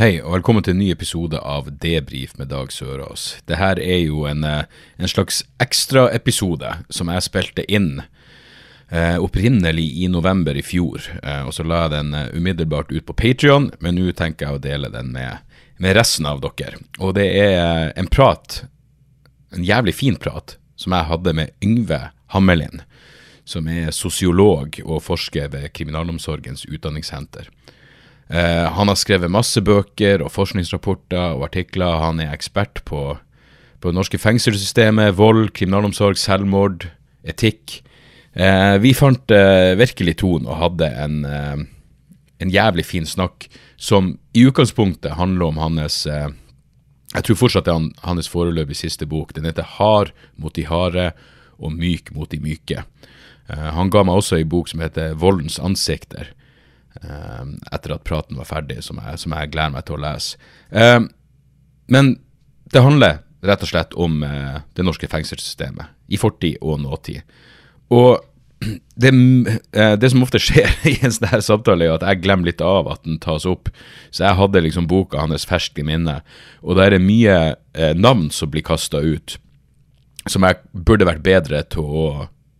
Hei, og velkommen til en ny episode av Debrif med Dag Sørås. Det her er jo en, eh, en slags ekstraepisode som jeg spilte inn eh, opprinnelig i november i fjor. Eh, og så la jeg den eh, umiddelbart ut på Patrion, men nå tenker jeg å dele den med, med resten av dere. Og det er eh, en prat, en jævlig fin prat, som jeg hadde med Yngve Hammelin, som er sosiolog og forsker ved Kriminalomsorgens utdanningssenter. Eh, han har skrevet masse bøker og forskningsrapporter og artikler. Han er ekspert på, på det norske fengselssystemet, vold, kriminalomsorg, selvmord, etikk. Eh, vi fant eh, virkelig tonen og hadde en, eh, en jævlig fin snakk som i utgangspunktet handler om hans eh, Jeg tror fortsatt det er hans foreløpig siste bok. Den heter 'Hard mot de harde og myk mot de myke'. Han ga meg også ei bok som heter 'Voldens ansikter' eh, etter at praten var ferdig, som jeg, som jeg gleder meg til å lese. Eh, men det handler rett og slett om eh, det norske fengselssystemet, i fortid og nåtid. Og det, eh, det som ofte skjer i en sånn her samtale, er at jeg glemmer litt av at den tas opp. Så jeg hadde liksom boka hans ferskt i minne, og der er mye eh, navn som blir kasta ut, som jeg burde vært bedre til å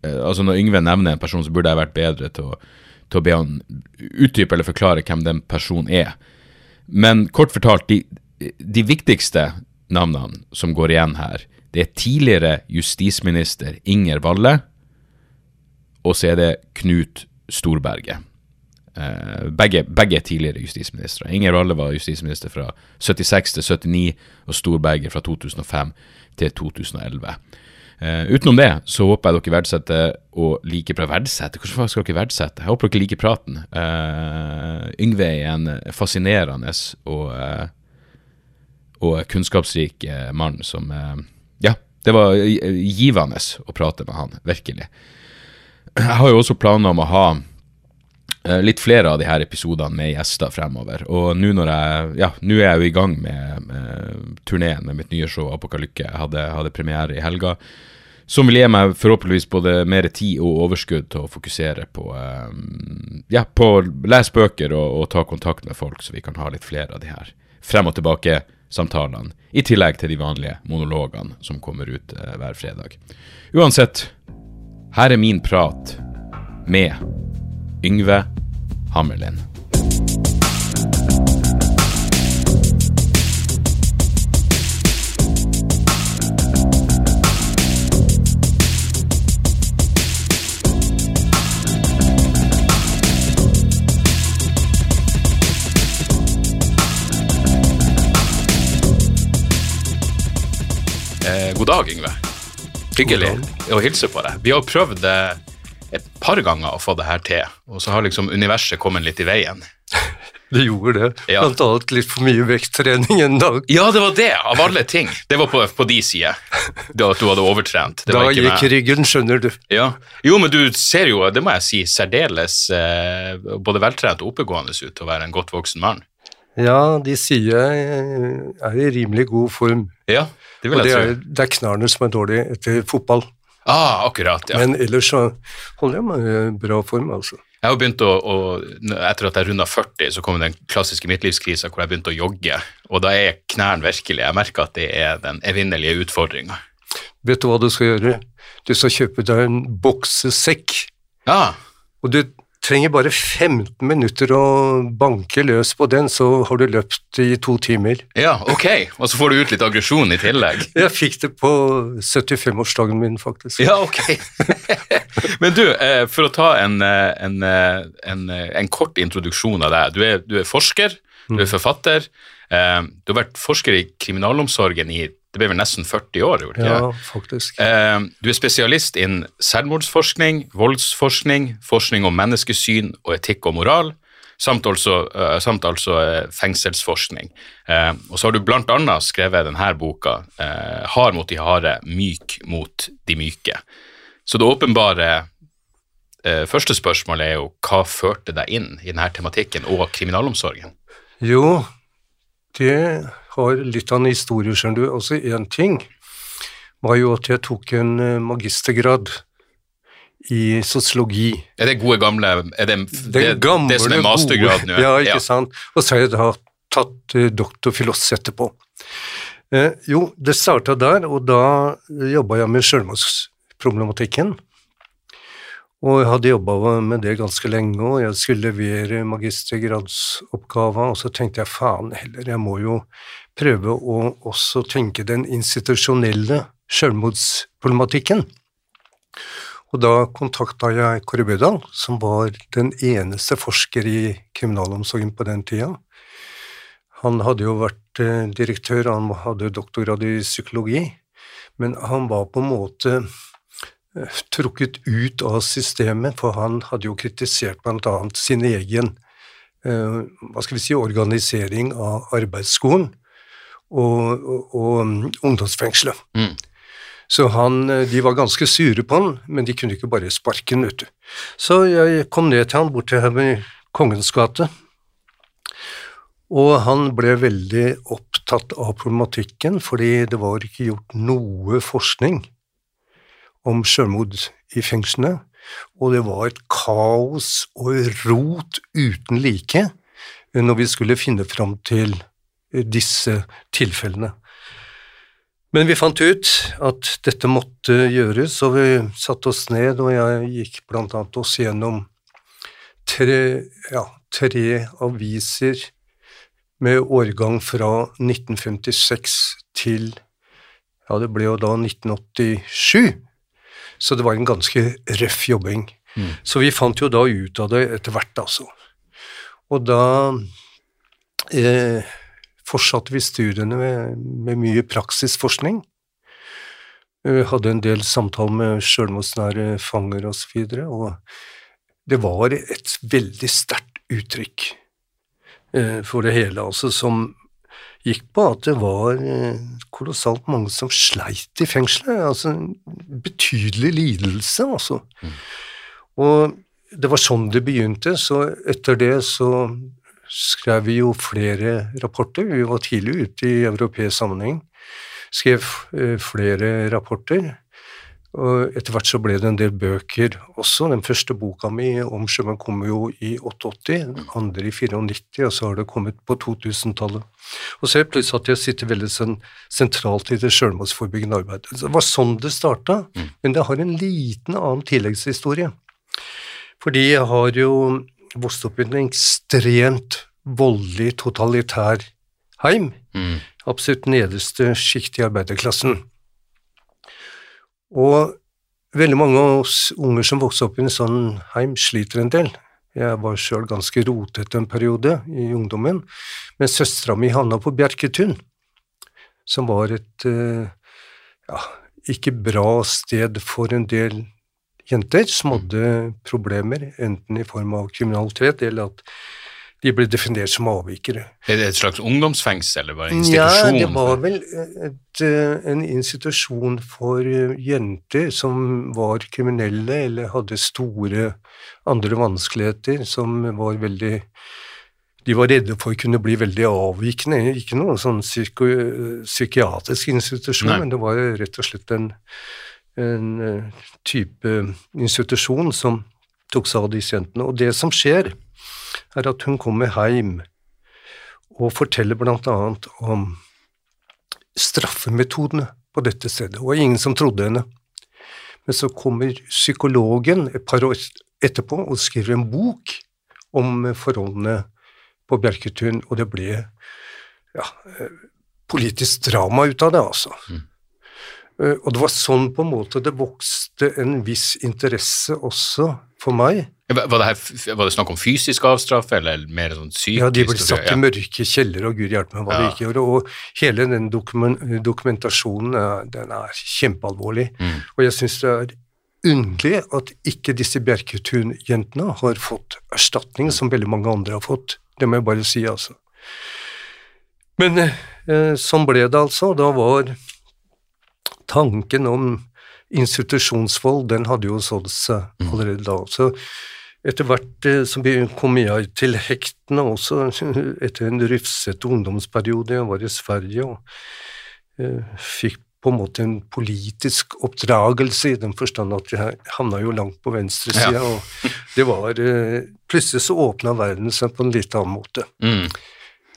Altså Når Yngve nevner en person, så burde jeg vært bedre til å, til å be han utdype eller forklare hvem den personen er. Men kort fortalt, de, de viktigste navnene som går igjen her, det er tidligere justisminister Inger Valle, og så er det Knut Storberget. Eh, begge, begge er tidligere justisministre. Inger Valle var justisminister fra 76 til 79, og Storberget fra 2005 til 2011. Eh, utenom det så håper jeg dere verdsetter og liker bra verdsette. Hvordan skal dere verdsette? Jeg håper dere liker praten. Uh, Yngve er en fascinerende og, uh, og kunnskapsrik mann som Ja, det var givende å prate med han, virkelig. Jeg har jo også planer om å ha litt flere av de her episodene med gjester fremover. Og nå Ja, er jeg jo i gang med, med turneen med mitt nye show Apokalykke. Jeg hadde, hadde premiere i helga. Som vil gi meg forhåpentligvis både mer tid og overskudd til å fokusere på um, Ja, på å lese bøker og, og ta kontakt med folk, så vi kan ha litt flere av de her frem og tilbake-samtalene. I tillegg til de vanlige monologene som kommer ut uh, hver fredag. Uansett, her er min prat med Yngve Hammerlind. Eh, god dag, Yngve. Hyggelig å hilse på deg. Vi har prøvd eh, et par ganger å få det her til, og så har liksom universet kommet litt i veien. Det gjorde det. Ja. Blant annet litt for mye vekttrening en dag. Ja, det var det, av alle ting. Det var på, på de sider, Det at du hadde overtrent. Det Da gikk med. ryggen, skjønner du. Ja. Jo, men du ser jo, det må jeg si, særdeles eh, både veltrent og oppegående ut til å være en godt voksen mann. Ja, de sier jeg er i rimelig god form. Ja, det vil Og det jeg er, tro. det er knærne som er dårlige etter fotball. Ah, akkurat, ja. Men ellers så holder jeg meg i bra form, altså. Jeg har begynt å, å Etter at jeg runda 40, så kom den klassiske midtlivskrisa hvor jeg begynte å jogge. Og da er knærne virkelig Jeg merker at det er den evinnelige utfordringa. Vet du hva du skal gjøre? Du skal kjøpe deg en boksesekk, Ja. og du trenger bare 15 minutter å banke løs på den, så har du løpt i to timer. ja, ok. Og så får du ut litt aggresjon i tillegg. Jeg fikk det på 75-årsdagen min, faktisk. Ja, ok. Men du, eh, for å ta en, eh, en, eh, en, en kort introduksjon av deg. Du er, du er forsker, du er forfatter. eh, Du har vært forsker i kriminalomsorgen i det ble vel nesten 40 år, gjorde det ikke? Ja, faktisk. Eh, Du er spesialist innen selvmordsforskning, voldsforskning, forskning om menneskesyn og etikk og moral, samt altså, uh, samt altså uh, fengselsforskning. Uh, og så har du annet skrevet denne boka, 'Hard mot de harde, myk mot de myke'. Så det åpenbare første spørsmålet er jo hva førte deg inn i denne tematikken og kriminalomsorgen? Jo, det har litt av en historie, skjønner du. Også én ting var jo at jeg tok en magistergrad i sosiologi. Er det gode gamle Er det det, gamle, det som er mastergraden? Gode, ja, ikke ja. sant. Og så har jeg da tatt doktor doktorfilos etterpå. Eh, jo, det starta der, og da jobba jeg med sjølmordsproblematikken. Og jeg hadde jobba med det ganske lenge, og jeg skulle levere magistergradsoppgava, og så tenkte jeg faen heller, jeg må jo prøve å også tenke den institusjonelle sjølmordsproblematikken. Og da kontakta jeg Kåre Bødal, som var den eneste forsker i kriminalomsorgen på den tida. Han hadde jo vært eh, direktør, han hadde doktorgrad i psykologi, men han var på en måte trukket ut av systemet, for han hadde jo kritisert annet sin egen eh, hva skal vi si, organisering av arbeidsskolen og, og, og mm, ungdomsfengselet. Mm. Så han, eh, de var ganske sure på han, men de kunne ikke bare sparke han, vet du. Så jeg kom ned til han borte her ved Kongens gate, og han ble veldig opptatt av problematikken, fordi det var ikke gjort noe forskning om selvmord i fengslene, og det var et kaos og rot uten like når vi skulle finne fram til disse tilfellene. Men vi fant ut at dette måtte gjøres, og vi satte oss ned, og jeg gikk blant annet oss gjennom tre, ja, tre aviser med årgang fra 1956 til ja, det ble jo da 1987, så det var en ganske røff jobbing. Mm. Så vi fant jo da ut av det etter hvert, altså. Og da eh, fortsatte vi studiene med, med mye praksisforskning. Vi hadde en del samtaler med sjølmordsnære fanger osv., og, så og det var et veldig sterkt uttrykk eh, for det hele, altså, som gikk på at det var eh, kolossalt mange som sleit i fengselet. Altså betydelig lidelse, altså. Mm. Og det var sånn det begynte, så etter det så skrev vi jo flere rapporter. Vi var tidlig ute i europeisk sammenheng. Skrev eh, flere rapporter. Og etter hvert så ble det en del bøker også. Den første boka mi om sjømann kom jo i 88, den andre i 94, og så har det kommet på 2000-tallet. Og så er det plutselig at jeg sitter veldig sentralt i det sjølmordsforebyggende arbeidet. Det var sånn det starta, mm. men det har en liten annen tilleggshistorie. Fordi jeg har jo vokst opp i en ekstremt voldelig, totalitær heim. Mm. Absolutt nederste sjikt i arbeiderklassen. Og veldig mange av oss unger som vokser opp i en sånn heim, sliter en del. Jeg var sjøl ganske rotete en periode i ungdommen, men søstera mi havna på Bjerketun, som var et eh, ja, ikke bra sted for en del jenter som hadde problemer, enten i form av kriminalitet eller at de ble definert som avvikere. Er det et slags ungdomsfengsel, eller bare en institusjon? Ja, det var vel et, eh, en institusjon for eh, jenter som var kriminelle eller hadde store andre vanskeligheter, som var veldig de var redde for å kunne bli veldig avvikende. Ikke noen sånn psyko, psykiatrisk institusjon, Nei. men det var rett og slett en, en eh, type institusjon som tok seg av disse jentene. Og det som skjer, er at hun kommer hjem og forteller blant annet om straffemetodene på dette stedet. og ingen som trodde henne. Men så kommer psykologen et par år etterpå og skriver en bok om forholdene på Bjerketun, og det ble ja, politisk drama ut av det, altså. Mm. Eh, og det var sånn på en måte det vokste en viss interesse også for meg. Var det, her, var det snakk om fysisk avstraff, eller mer sånn psykisk? Ja, de ble satt i mørke kjellere, og gud hjelpe meg hva ja. de ikke gjorde. Og hele den dokumentasjonen den er kjempealvorlig. Mm. Og jeg syns det er underlig at ikke disse Bjerketun-jentene har fått erstatning som veldig mange andre har fått. Det må jeg bare si, altså. Men eh, sånn ble det altså. Da var tanken om institusjonsvold, den hadde jo sådd seg allerede da. Så etter hvert eh, så kom jeg til hektene også, etter en rufsete ungdomsperiode. Jeg var i Sverige og eh, fikk på en måte en politisk oppdragelse, i den forstand at jeg havna jo langt på venstresida, ja. og det var eh, Plutselig så åpna verden seg på en litt annen måte. Mm.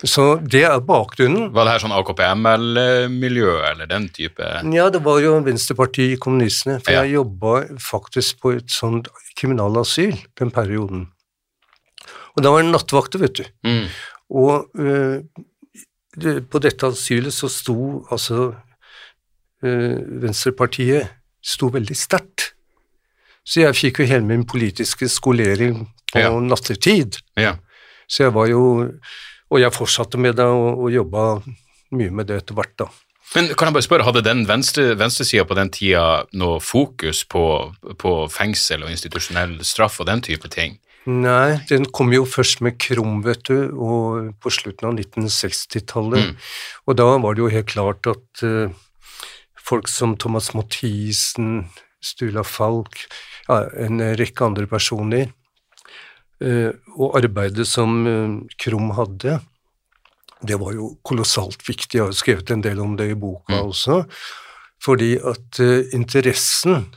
Så det er bakgrunnen. Var det her sånn AKP-ML-miljø, eller den type Ja, det var jo Venstrepartiet i Kommunistene, for ja. jeg jobba faktisk på et sånt kriminalasyl den perioden. Og da var det nattvakter, vet du. Mm. Og uh, det, på dette asylet så sto altså uh, Venstrepartiet sto veldig sterkt. Så jeg fikk jo hele min politiske skolering på ja. nattetid. Ja. Så jeg var jo Og jeg fortsatte med det og, og jobba mye med det etter hvert, da. Men kan jeg bare spørre, Hadde den venstre, venstresida på den tida noe fokus på, på, fengsel og institusjonell straff og den type ting? Nei, den kom jo først med Krum, vet du, og på slutten av 1960-tallet. Mm. Og da var det jo helt klart at uh, folk som Thomas Mathisen, Stula Falk, ja, en rekke andre personer og arbeidet som eh, Krum hadde, det var jo kolossalt viktig. Jeg har skrevet en del om det i boka mm. også. Fordi at uh, interessen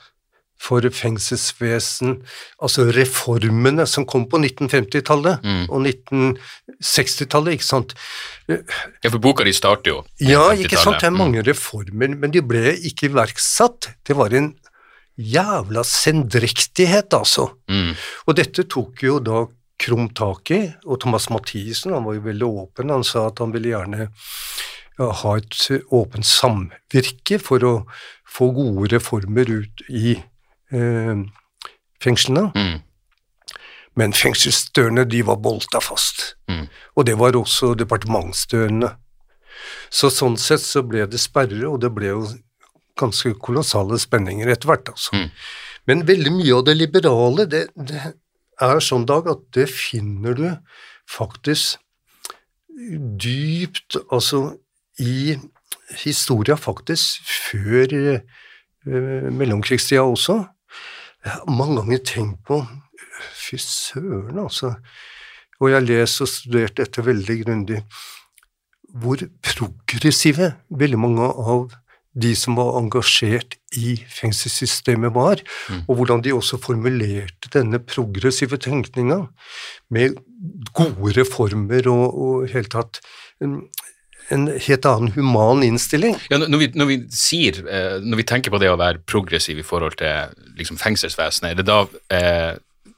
for fengselsvesen, altså reformene som kom på 1950-tallet mm. og 1960-tallet, ikke sant Ja, for boka di starter jo Ja, ikke sant. Det er mange mm. reformer, men de ble ikke iverksatt. Det var en jævla sendrektighet, altså. Mm. Og dette tok jo da Krum tak i, og Thomas Mathisen han var jo veldig åpen. Han sa at han ville gjerne ja, ha et åpent samvirke for å få gode reformer ut i eh, fengslene. Mm. Men fengselsdørene de var bolta fast, mm. og det var også departementsdørene. Så sånn sett så ble det sperre, og det ble jo ganske kolossale spenninger etter hvert, altså. Mm. Men veldig mye av det liberale, det, det er sånn, Dag, at det finner du faktisk dypt, altså i historia faktisk før uh, mellomkrigstida også. Jeg har mange ganger tenkt på Fy søren, altså. Og jeg har lest og studert dette veldig grundig. Hvor progressive veldig mange av de som var engasjert i fengselssystemet var, mm. og hvordan de også formulerte denne progressive tenkninga med gode reformer og, og helt tatt en, en helt annen human innstilling. Ja, når, vi, når, vi, sier, eh, når vi tenker på det å være progressiv i forhold til liksom, fengselsvesenet, er det da eh,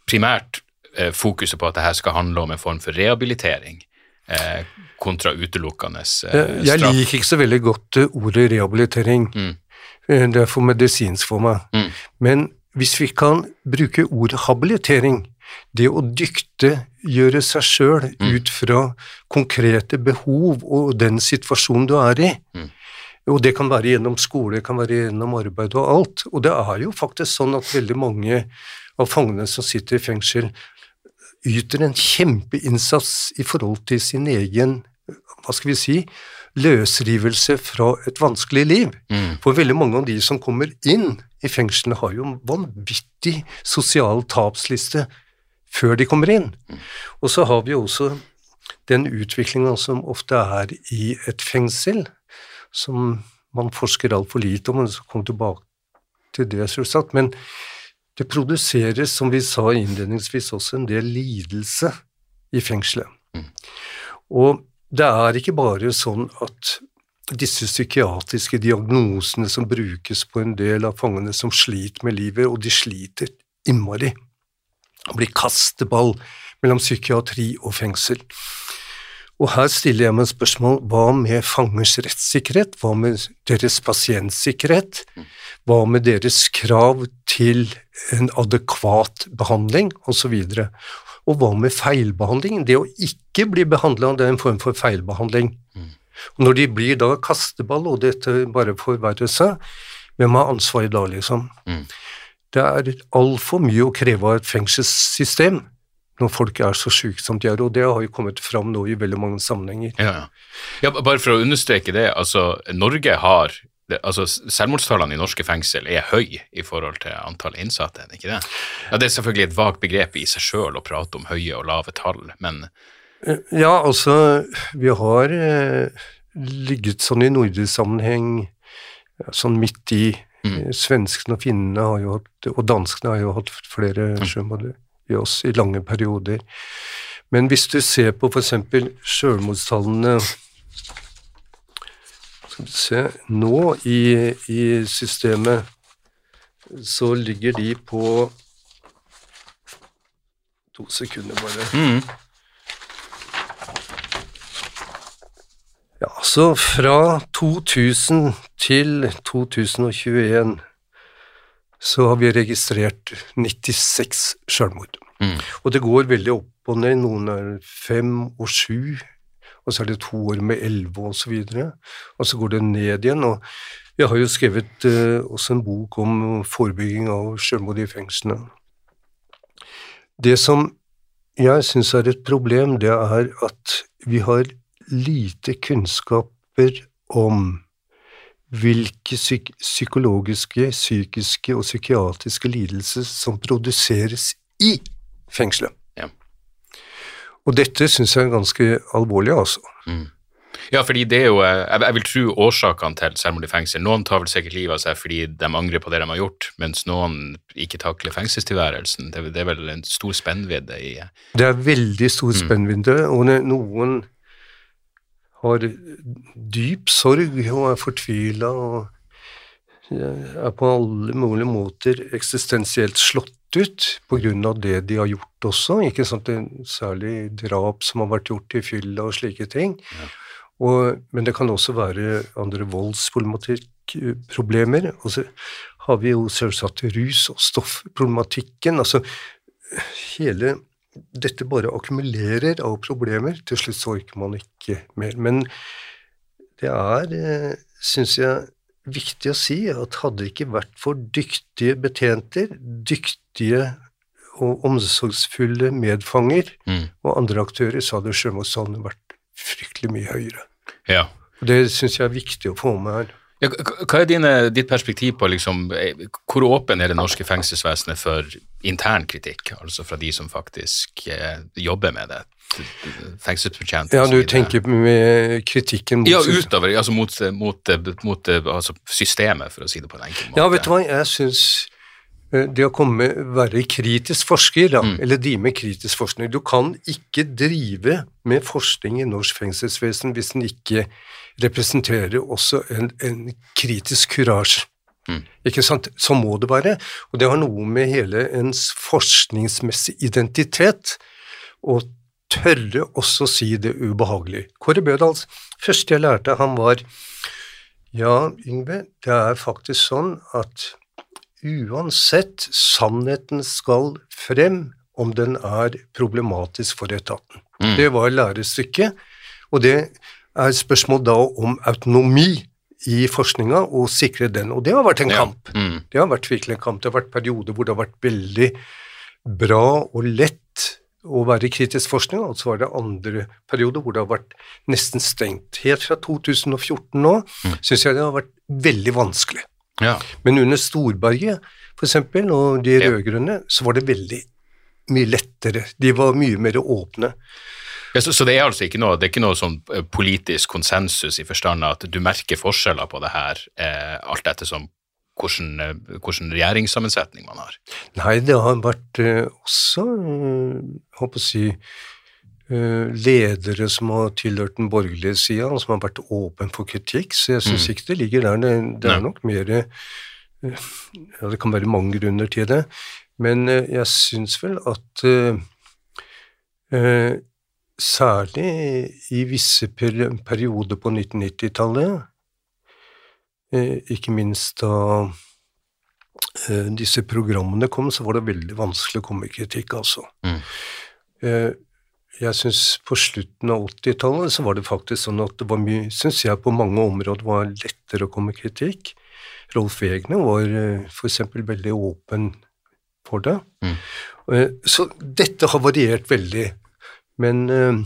primært eh, fokuset på at dette skal handle om en form for rehabilitering? Eh, kontra utelukkende eh, straff. Jeg liker ikke så veldig godt eh, ordet rehabilitering. Mm. Det er for medisinsk for meg. Mm. Men hvis vi kan bruke ordet habilitering, det å dyktiggjøre seg sjøl mm. ut fra konkrete behov og den situasjonen du er i, mm. og det kan være gjennom skole, det kan være gjennom arbeid og alt, og det er jo faktisk sånn at veldig mange av fangene som sitter i fengsel, yter en kjempeinnsats i forhold til sin egen hva skal vi si, løsrivelse fra et vanskelig liv. Mm. For veldig mange av de som kommer inn i fengslene, har jo en vanvittig sosial tapsliste før de kommer inn. Mm. Og så har vi jo også den utviklinga som ofte er i et fengsel, som man forsker altfor lite om, og så kommer tilbake til det, selvsagt. Men det produseres, som vi sa innledningsvis, også en del lidelse i fengselet. Mm. Og det er ikke bare sånn at disse psykiatriske diagnosene som brukes på en del av fangene som sliter med livet, og de sliter innmari, blir kasteball mellom psykiatri og fengsel. Og her stiller jeg meg spørsmål hva med fangers rettssikkerhet, hva med deres pasientsikkerhet, hva med deres krav til en adekvat behandling, osv. Og, og hva med feilbehandling? Det å ikke bli behandla, det er en form for feilbehandling. Og når de blir da kasteball, og dette bare forverrer seg, hvem har ansvaret da, liksom? Mm. det er altfor mye å kreve av et fengselssystem når folk er så syke som de er, og det har jo kommet fram nå i veldig mange sammenhenger. Ja, ja. ja bare for å understreke det, altså Norge har det, altså Selvmordstallene i norske fengsel er høy i forhold til antall innsatte, er det ikke det? Ja, Det er selvfølgelig et vagt begrep i seg sjøl å prate om høye og lave tall, men Eh, Ja, altså, vi har eh, ligget sånn i nordisk sammenheng sånn midt i. Mm. Svenskene og finnene har jo hatt, og danskene har jo hatt flere sjømord i oss i lange perioder. Men hvis du ser på f.eks. sjølmordstallene Skal vi se Nå i, i systemet så ligger de på To sekunder, bare. Ja, så fra 2000 til 2021 så har vi registrert 96 selvmord. Og det går veldig opp og ned. Noen er fem og sju, og så er det to år med elleve og så videre. Og så går det ned igjen. Og jeg har jo skrevet eh, også en bok om forebygging av selvmord i fengslene. Det som jeg syns er et problem, det er at vi har lite kunnskaper om hvilke psyk psykologiske, psykiske og psykiatriske lidelser som produseres i fengselet. Og dette syns jeg er ganske alvorlig, altså. Ja, fordi det er jo eh, Jeg, vil tro årsakene til selvmord i fengsel. Noen tar vel sikkert livet av seg fordi de angrer på det de har gjort, mens noen ikke takler fengselstilværelsen. Det, det er vel en stor spennvidde i Det er veldig stor spennvidde, og noen har dyp sorg og er fortvila og er på alle mulige måter eksistensielt slått ut av det de har gjort også, ikke sant, særlig drap som har vært gjort i fylla og slike ting. Og, men det kan også være andre voldsproblematikkproblemer. Og så har vi jo selvsagt rus- og stoffproblematikken. Altså hele dette bare akkumulerer av problemer. Til slutt så orker man ikke mer. Men det er, eh, syns jeg, viktig å si at hadde det ikke vært for dyktige betjenter, dyktige og omsorgsfulle medfanger og andre aktører, så hadde sjømannstallene vært fryktelig mye høyere. Ja. Og Det syns jeg er viktig å få med her. Ja, hva er dine, ditt perspektiv på liksom, eh, hvor åpen er det norske fengselsvesenet for intern kritikk, altså fra de som faktisk eh, jobber med det? Fengselsbetjenter Ja, og Ja, du tenker med kritikken mot Ja, utover, altså mot, mot, mot altså systemet, for å si det på en enkel måte. Ja, vet du hva, jeg syns eh, det å komme, være kritisk forsker, da, eller drive med kritisk forskning Du kan ikke drive med forskning i norsk fengselsvesen hvis den ikke representerer også en, en kritisk kurasje. Ikke sant? Så må det være. Og det har noe med hele ens forskningsmessige identitet å tørre også si det ubehagelige. Kåre Bødals første jeg lærte, han var Ja, Yngve, det er faktisk sånn at uansett sannheten skal frem om den er problematisk for etaten. Det var lærestykket, og det er et spørsmål da om autonomi i forskninga og sikre den, og det har vært en Ja. kamp. Det har vært virkelig en kamp. Det har vært perioder hvor det har vært veldig bra og lett å være i kritisk forskning, og så var det andre perioder hvor det har vært nesten stengt. Helt fra 2014 nå syns jeg det har vært veldig vanskelig. Ja. Men under Storberget, eksempel, og de rød-grønne, så var det veldig mye lettere. De var mye mer åpne. Ja, så, så det er altså ikke noe, det ikke noe sånn eh, politisk konsensus i forstand av at du merker forskjeller på det her, eh, alt ettersom hvordan, eh, hvordan regjeringssammensetning man har. Nei, det har vært eh, også, jeg håper å si, eh, ledere som har tilhørt den borgerlige sida, som har vært åpen for kritikk, så jeg syns ikke det ligger der. Det, det er nok mer eh, Ja, det kan være mange grunner til det, men eh, jeg syns vel at uh, eh, Særlig i visse perioder på 1990-tallet, eh, ikke minst da eh, disse programmene kom, så var det veldig vanskelig å komme med kritikk, altså. Mm. Eh, jeg syns på slutten av 80-tallet så var det faktisk sånn at det var mye Syns jeg på mange områder var lettere å komme med kritikk. Rolf Wegener var f.eks. veldig åpen for det. Mm. Så dette har variert veldig. Men eh,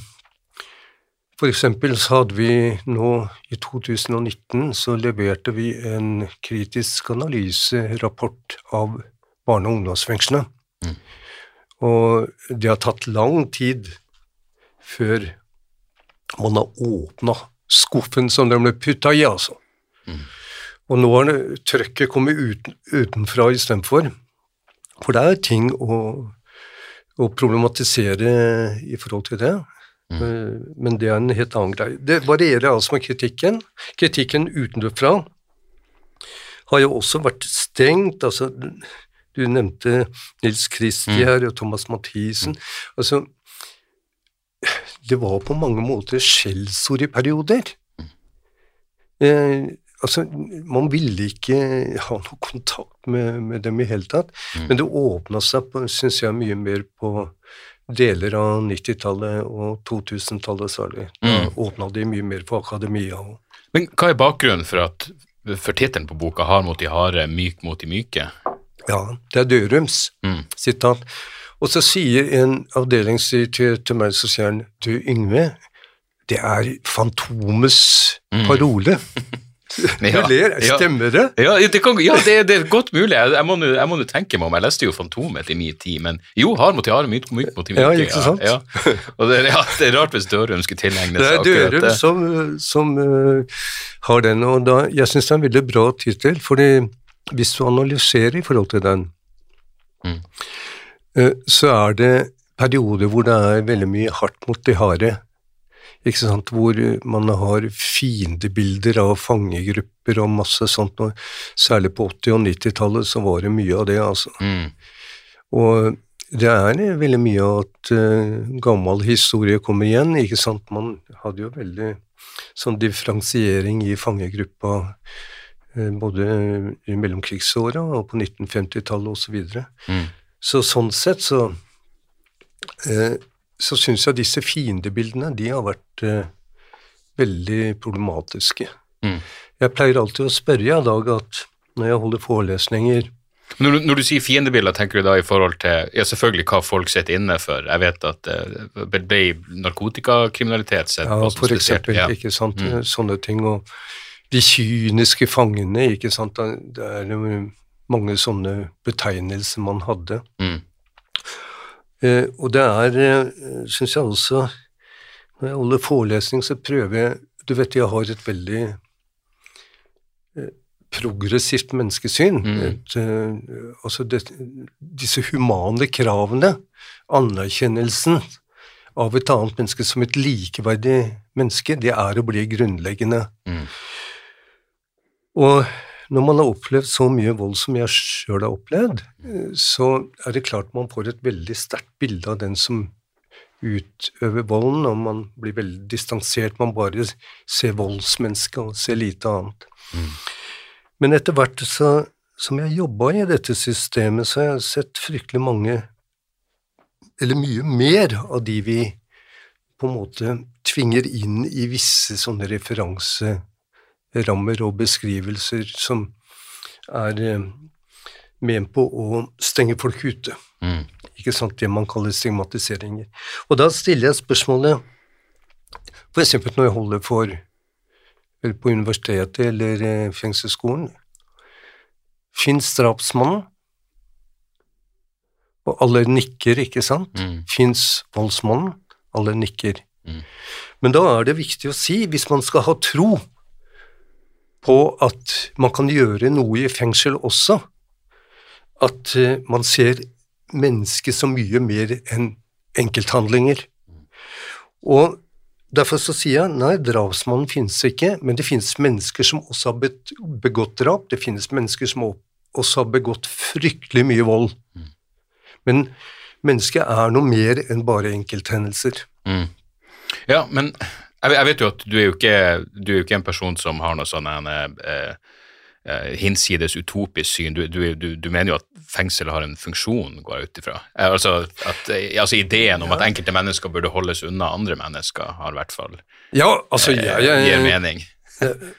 for eksempel så hadde vi nå i 2019 så leverte vi en kritisk analyserapport av barne- og ungdomsfengslene. Og det har tatt lang tid før man har åpna skuffen som de ble putta i, altså. Og nå har trøkket kommet uten, utenfra istedenfor. For det er ting å, å problematisere i forhold til det. Eh, Men det er en helt annen greie. Det varierer altså med kritikken. Kritikken utenfra har jo også vært strengt. altså Du nevnte Nils Kristi her og Thomas Mathisen. altså Det var på mange måter skjellsord i perioder. Eh, altså, man ville ikke ha noe kontakt med, med dem i hele tatt, men det åpna seg, syns jeg, mye mer på deler av 90-tallet og 2000-tallet særlig. Da åpna de mye mer for akademia. Men hva er bakgrunnen for at for tittelen på boka 'Hard mot de harde, myk mot de myke'? Ja, det er Dørums sitat. Og så sier en avdelingsdirektør til meg, så sier han, du Yngve, det er Fantomets parole. Ja, Du ler, ja. stemmer det? Ja, det, kan, ja, det, det er godt mulig. Jeg, må nå- tenke meg om. Jeg leste jo Fantomet i min tid, men jo, hard mot i harde, myk, myk mot de myke. Ja, ikke sant? Ja, Og det, ja, det er rart hvis Dørum skulle tilegne Det Det er Dørum som, som uh, har den, og da, jeg syns det er en veldig bra tittel, fordi hvis du analyserer i forhold til den, Mm. uh, så er det perioder hvor det er veldig mye hardt mot de harde. Sant? Hvor man har fiendebilder av fangegrupper og masse sånt. Og særlig på 80- og 90-tallet så var det mye av det, altså. Mm. Og det er veldig mye at uh, gammel historie kommer igjen, ikke sant. Man hadde jo veldig sånn differensiering i fangegruppa uh, både i mellomkrigsåra og på 1950-tallet osv. Så. Mm. så sånn sett så eh, så syns jeg disse fiendebildene de har vært eh, veldig problematiske. Mm. Jeg pleier alltid å spørre i dag at når jeg holder forelesninger Når, du- når du sier fiendebilder, tenker du da i forhold til ja, selvfølgelig hva folk sitter inne for? Jeg vet at det ble- narkotikakriminalitet sett Ja, på som for spesielt. eksempel, Ja. ikke sant, Mm. sånne ting, og de kyniske fangene, ikke sant, det er mange sånne betegnelser man hadde. Mm. Eh, og det er, eh, syns jeg også, når jeg holder forelesning, så prøver jeg, du vet jeg har et veldig eh, progressivt menneskesyn. Mm. Et, altså det, disse humane kravene, anerkjennelsen av et annet menneske som et likeverdig menneske, det er å bli grunnleggende. Mm. Og når man har opplevd så mye vold som jeg sjøl har opplevd, så er det klart man får et veldig sterkt bilde av den som utøver volden, og man blir veldig distansert. Man bare ser voldsmennesket og ser lite annet. Men etter hvert så, som jeg jobba i dette systemet, så har jeg sett fryktelig mange, eller mye mer, av de vi på en måte tvinger inn i visse sånne referanserammer og beskrivelser som er eh, med på å stenge folk ute. Mm. Ikke sant, det man kaller stigmatiseringer. Og da stiller jeg spørsmålet, eksempel når jeg holder for eller på universitetet eller eh, fengselsskolen, fins drapsmannen? Og alle nikker, ikke sant? Mm. Fins voldsmannen? Alle nikker. Mm. Men da er det viktig å si, hvis man skal ha tro på at man kan gjøre noe i fengsel også, at eh, man ser mennesket så mye mer enn enkelthandlinger. Og derfor så sier jeg nei, drapsmannen finnes ikke, men det finnes mennesker som også har begått drap, det finnes mennesker som også har begått fryktelig mye vold. Men mennesket er noe mer enn bare enkelthendelser. Mm. Ja, men jeg, jeg vet jo at du er jo ikke, du er jo ikke en person som har noe sånn en, eh, eh, hinsides utopisk syn. Du, du, du, du mener jo at fengsel har en funksjon, går jeg ut ifra. Eh, altså, at, eh, altså ideen om at enkelte mennesker burde holdes unna andre mennesker, har i hvert fall Ja, altså, eh, jeg, gir mening.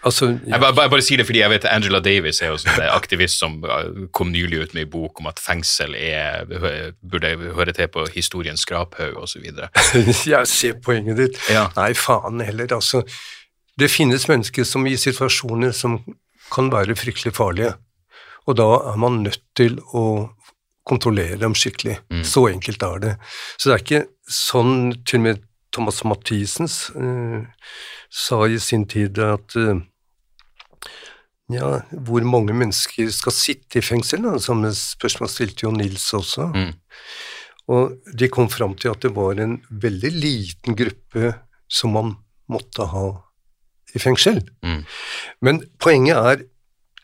Altså, Jeg bare, bare, bare sier det fordi jeg vet Angela Davis er jo sånn en aktivist som uh, kom nylig ut med en bok om at fengsel er, burde høre til på historiens skraphaug osv. jeg ser poenget ditt. Ja. Nei, faen heller, altså. Det finnes mennesker som i situasjoner som kan være fryktelig farlige, og da er man nødt til å kontrollere dem skikkelig. Så enkelt er det. Så det er ikke sånn til og med Thomas Mathisens eh, sa i sin tid at eh, ja, hvor mange mennesker skal sitte i fengsel? Da? Samme spørsmål stilte jo Nils også. Og de kom fram til at det var en veldig liten gruppe som man måtte ha i fengsel. Men poenget er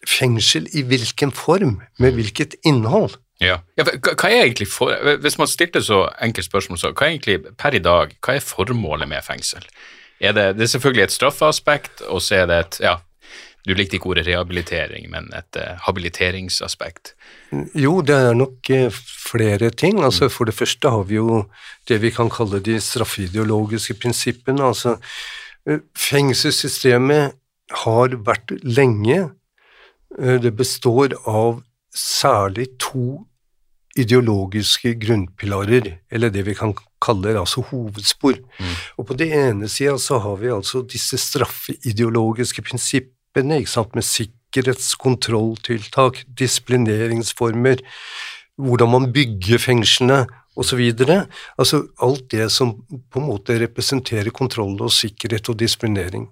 fengsel i hvilken form, med hvilket innhold. Ja. ja hva, er egentlig for, Hvis man stilte så enkelt spørsmål, så hva er egentlig per i dag, hva er formålet med fengsel? Er det, det er selvfølgelig et straffeaspekt, og så er det et ja, Du likte ikke ordet rehabilitering, men et uh, habiliteringsaspekt. Jo, det er nok uh, flere ting. Altså, For det første har vi jo det vi kan kalle de straffeideologiske prinsippene. Altså, uh, fengselssystemet har vært lenge Det består av særlig to ideologiske grunnpilarer, eller det vi kan kalle altså hovedspor. Og på det ene sida så har vi altså disse straffeideologiske prinsippene, ikke sant, med sikkerhetskontrolltiltak, disiplineringsformer, hvordan man bygger fengslene osv. Altså alt det som på en måte representerer kontroll og sikkerhet og disiplinering.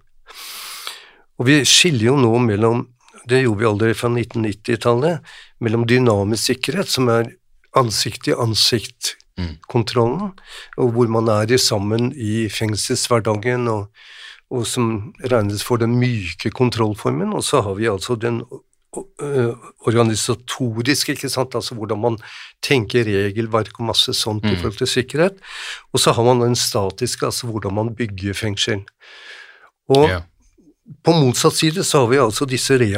Og vi skiller jo nå mellom det gjorde vi allerede fra 1990-tallet, mellom dynamisk sikkerhet, som er ansikt-til-ansikt-kontrollen, og hvor man er sammen i fengselshverdagen, og, og som regnes for den myke kontrollformen, og så har vi altså den organisatorisk, ikke sant, altså hvordan man tenker regelverk og masse sånt i forhold til sikkerhet, og så har man den statiske, altså hvordan man bygger fengsel. Og Ja. På motsatt side så har vi altså disse eh,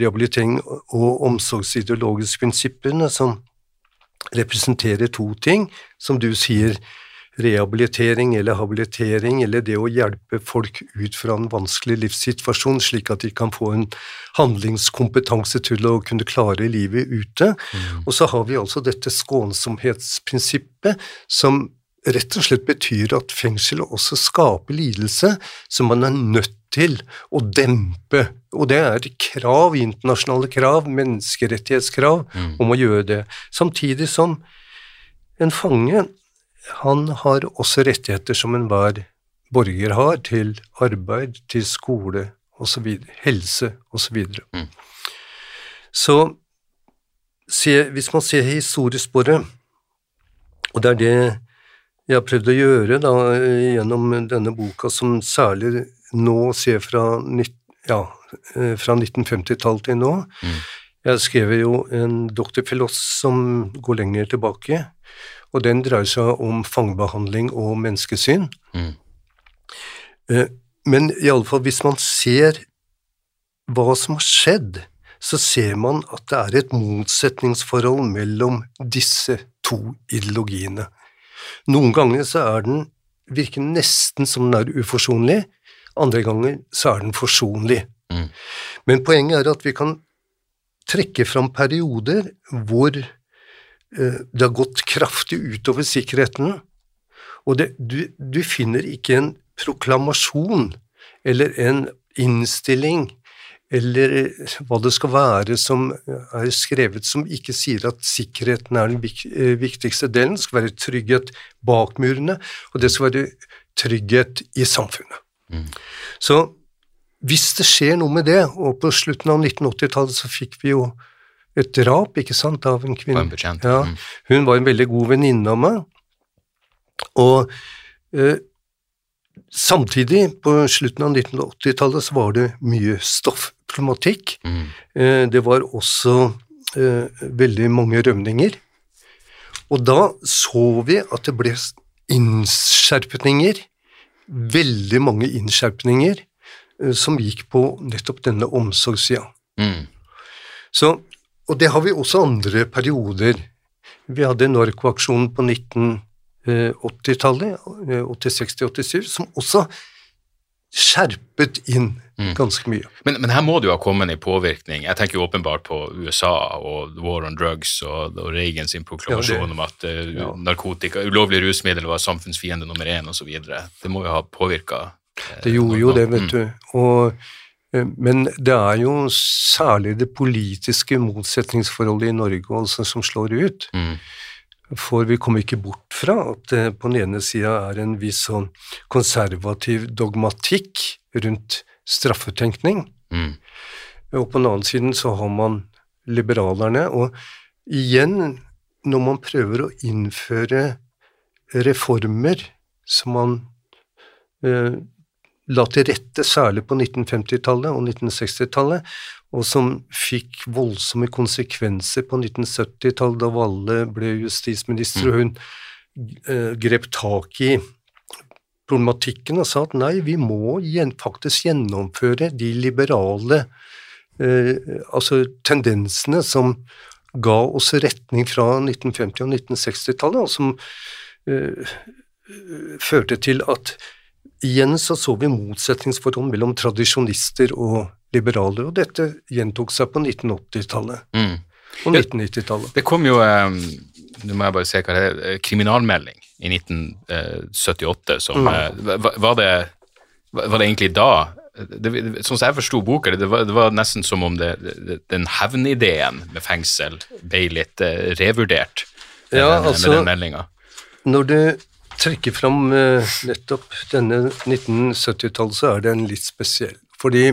rehabilitering og omsorgsideologiske prinsippene som representerer to ting, som du sier, rehabilitering eller habilitering, eller det å hjelpe folk ut fra en vanskelig livssituasjon, slik at de kan få en handlingskompetanse til å kunne klare livet ute. Og så har vi altså dette skånsomhetsprinsippet, som rett og slett betyr at fengselet også skaper lidelse som man er nødt til å dempe. Og det er krav, internasjonale krav, menneskerettighetskrav, om å gjøre det. Samtidig som en fange, han har også rettigheter som enhver borger har, til arbeid, til skole osv., helse osv. Så, så se, hvis man ser historiesporet, og det er det jeg har prøvd å gjøre da, gjennom denne boka, som særlig nå ser fra, ja, eh, fra 1950-tallet til nå. Jeg skrev jo en doktorfilos som går lenger tilbake, og den dreier seg om fangebehandling og menneskesyn. Mm. Men iallfall hvis man ser hva som har skjedd, så ser man at det er et motsetningsforhold mellom disse to ideologiene. Noen ganger så er den virker nesten som den er uforsonlig, andre ganger så er den forsonlig. Men poenget er at vi kan trekke fram perioder hvor eh, det har gått kraftig utover sikkerheten, og det, du, du finner ikke en proklamasjon eller en innstilling eller hva det skal være som er skrevet som ikke sier at sikkerheten er den eh, viktigste delen. Det skal være trygghet bak murene, og det skal være trygghet i samfunnet. Så hvis det skjer noe med det, og på slutten av 1980-tallet så fikk vi jo et drap, ikke sant, av en kvinne. En Ja, mm. hun var en veldig god venninne av meg, og eh, samtidig, på slutten av 1980-tallet, så var det mye stoffproblematikk. Eh, det var også eh, veldig mange rømninger. Og da så vi at det ble innskjerpninger, veldig mange innskjerpninger, eh, som gikk på nettopp denne omsorgssida. Mm. Så, og det har vi også andre perioder. Vi hadde Norco-aksjonen på 1980-tallet, 86-87, som også skjerpet inn ganske mye. Men, men her må det jo ha kommet en påvirkning. Jeg tenker jo åpenbart på USA og war on drugs og, og Reagan sin proklamasjon Ja, om at uh, narkotika, ulovlige rusmidler var samfunnsfiende nummer én osv. Det må jo ha påvirka Det gjorde jo det, vet du. Og, uh, men det er jo særlig det politiske motsetningsforholdet i Norge altså, som slår ut. Mm. For vi kommer ikke bort fra at det på den ene sida er en viss sånn konservativ dogmatikk rundt straffetenkning, Mm. og på den annen siden så har man liberalerne. Og igjen, når man prøver å innføre reformer som man eh, la til rette særlig på 1950-tallet og 1960-tallet, og som fikk voldsomme konsekvenser på 1970-tallet, da Valle ble justisminister, og hun eh, grep tak i problematikken og sa at nei, vi må faktisk gjennomføre de liberale eh, altså tendensene som ga oss retning fra 1950- og 1960-tallet, og som eh, førte til at igjen så så vi motsetningsforhold mellom tradisjonister og liberaler, og dette gjentok seg på 1980-tallet Mm. og 1990-tallet. Det kom jo eh, Nå må jeg bare se hva det er. eh, Kriminalmelding i 1978 som mm. var, var, det, var det egentlig da det, Sånn som jeg forsto boka, det, var, det var nesten som om den hevnideen med fengsel ble litt eh, revurdert med Ja, den, altså- med den meldinga. Når du trekker fram eh, nettopp denne 1970-tallet, så er den litt spesiell. Fordi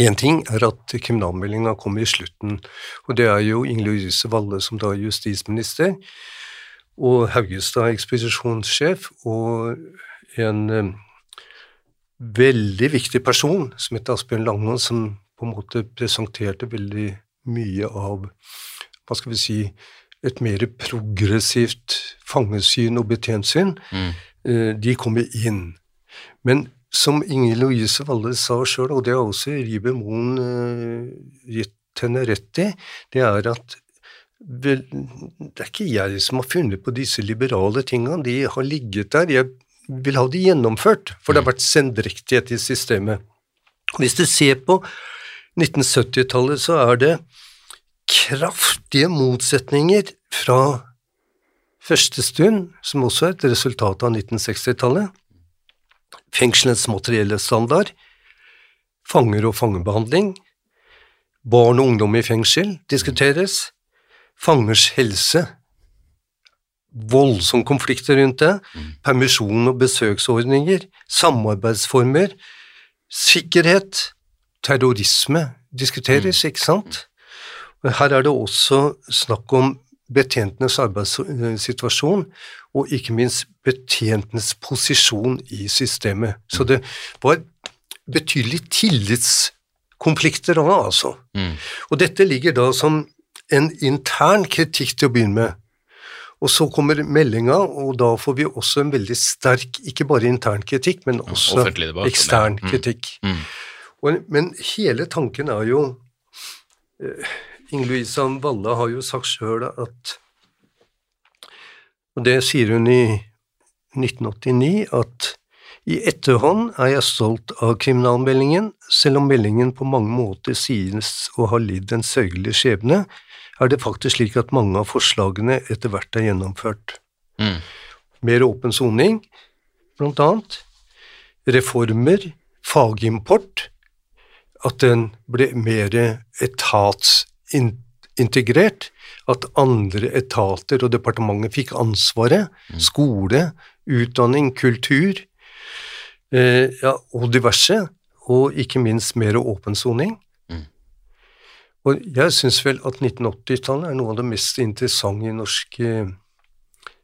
én ting er at kriminalmeldinga kom i slutten, og det er jo Inger Louise Valle som da er justisminister, og Haugestad ekspedisjonssjef, og en eh, veldig viktig person som het Asbjørn Langholm, som på en måte presenterte veldig mye av hva skal vi si, et mer progressivt fangesyn og betjentsyn, mm. de kommer inn. Men som Inger Louise Valle sa sjøl, og det har også Ribe Moen eh, gitt henne rett i, det er at det er ikke jeg som har funnet på disse liberale tinga, de har ligget der. Jeg vil ha de gjennomført, for det har vært sendrektighet i systemet. Hvis du ser på 1970-tallet, så er det kraftige motsetninger fra første stund, som også er et resultat av 1960-tallet. Fengselets materielle standard, fanger og fangebehandling, barn og ungdom i fengsel diskuteres, fangers helse, voldsomme konflikter rundt det, permisjon og besøksordninger, samarbeidsformer, sikkerhet, terrorisme diskuteres, ikke sant? Her er det også snakk om betjentenes arbeidssituasjon, og ikke minst betjentenes posisjon i systemet. Så det var betydelige tillitskonflikter da, altså. Og dette ligger da som en intern kritikk til å begynne med. Og så kommer meldinga, og da får vi også en veldig sterk, ikke bare intern kritikk, men også offentlig debatt ekstern Mm. kritikk. Mm. Og, men hele tanken er jo eh, Inger Louise Valle har jo sagt sjøl at Og det sier hun i 1989, at i etterhånd er jeg stolt av kriminalmeldingen, selv om meldingen på mange måter sies å ha lidd en sørgelig skjebne, er det faktisk slik at mange av forslagene etter hvert er gjennomført. Mm. Mer åpen soning, blant annet. Reformer, fagimport, at den ble mer etatsintegrert, at andre etater og departementet fikk ansvaret, skole, utdanning, kultur, eh, ja, og diverse, og ikke minst mer åpen soning. Og jeg syns vel at 1980-tallet er noe av det mest interessante i norsk eh,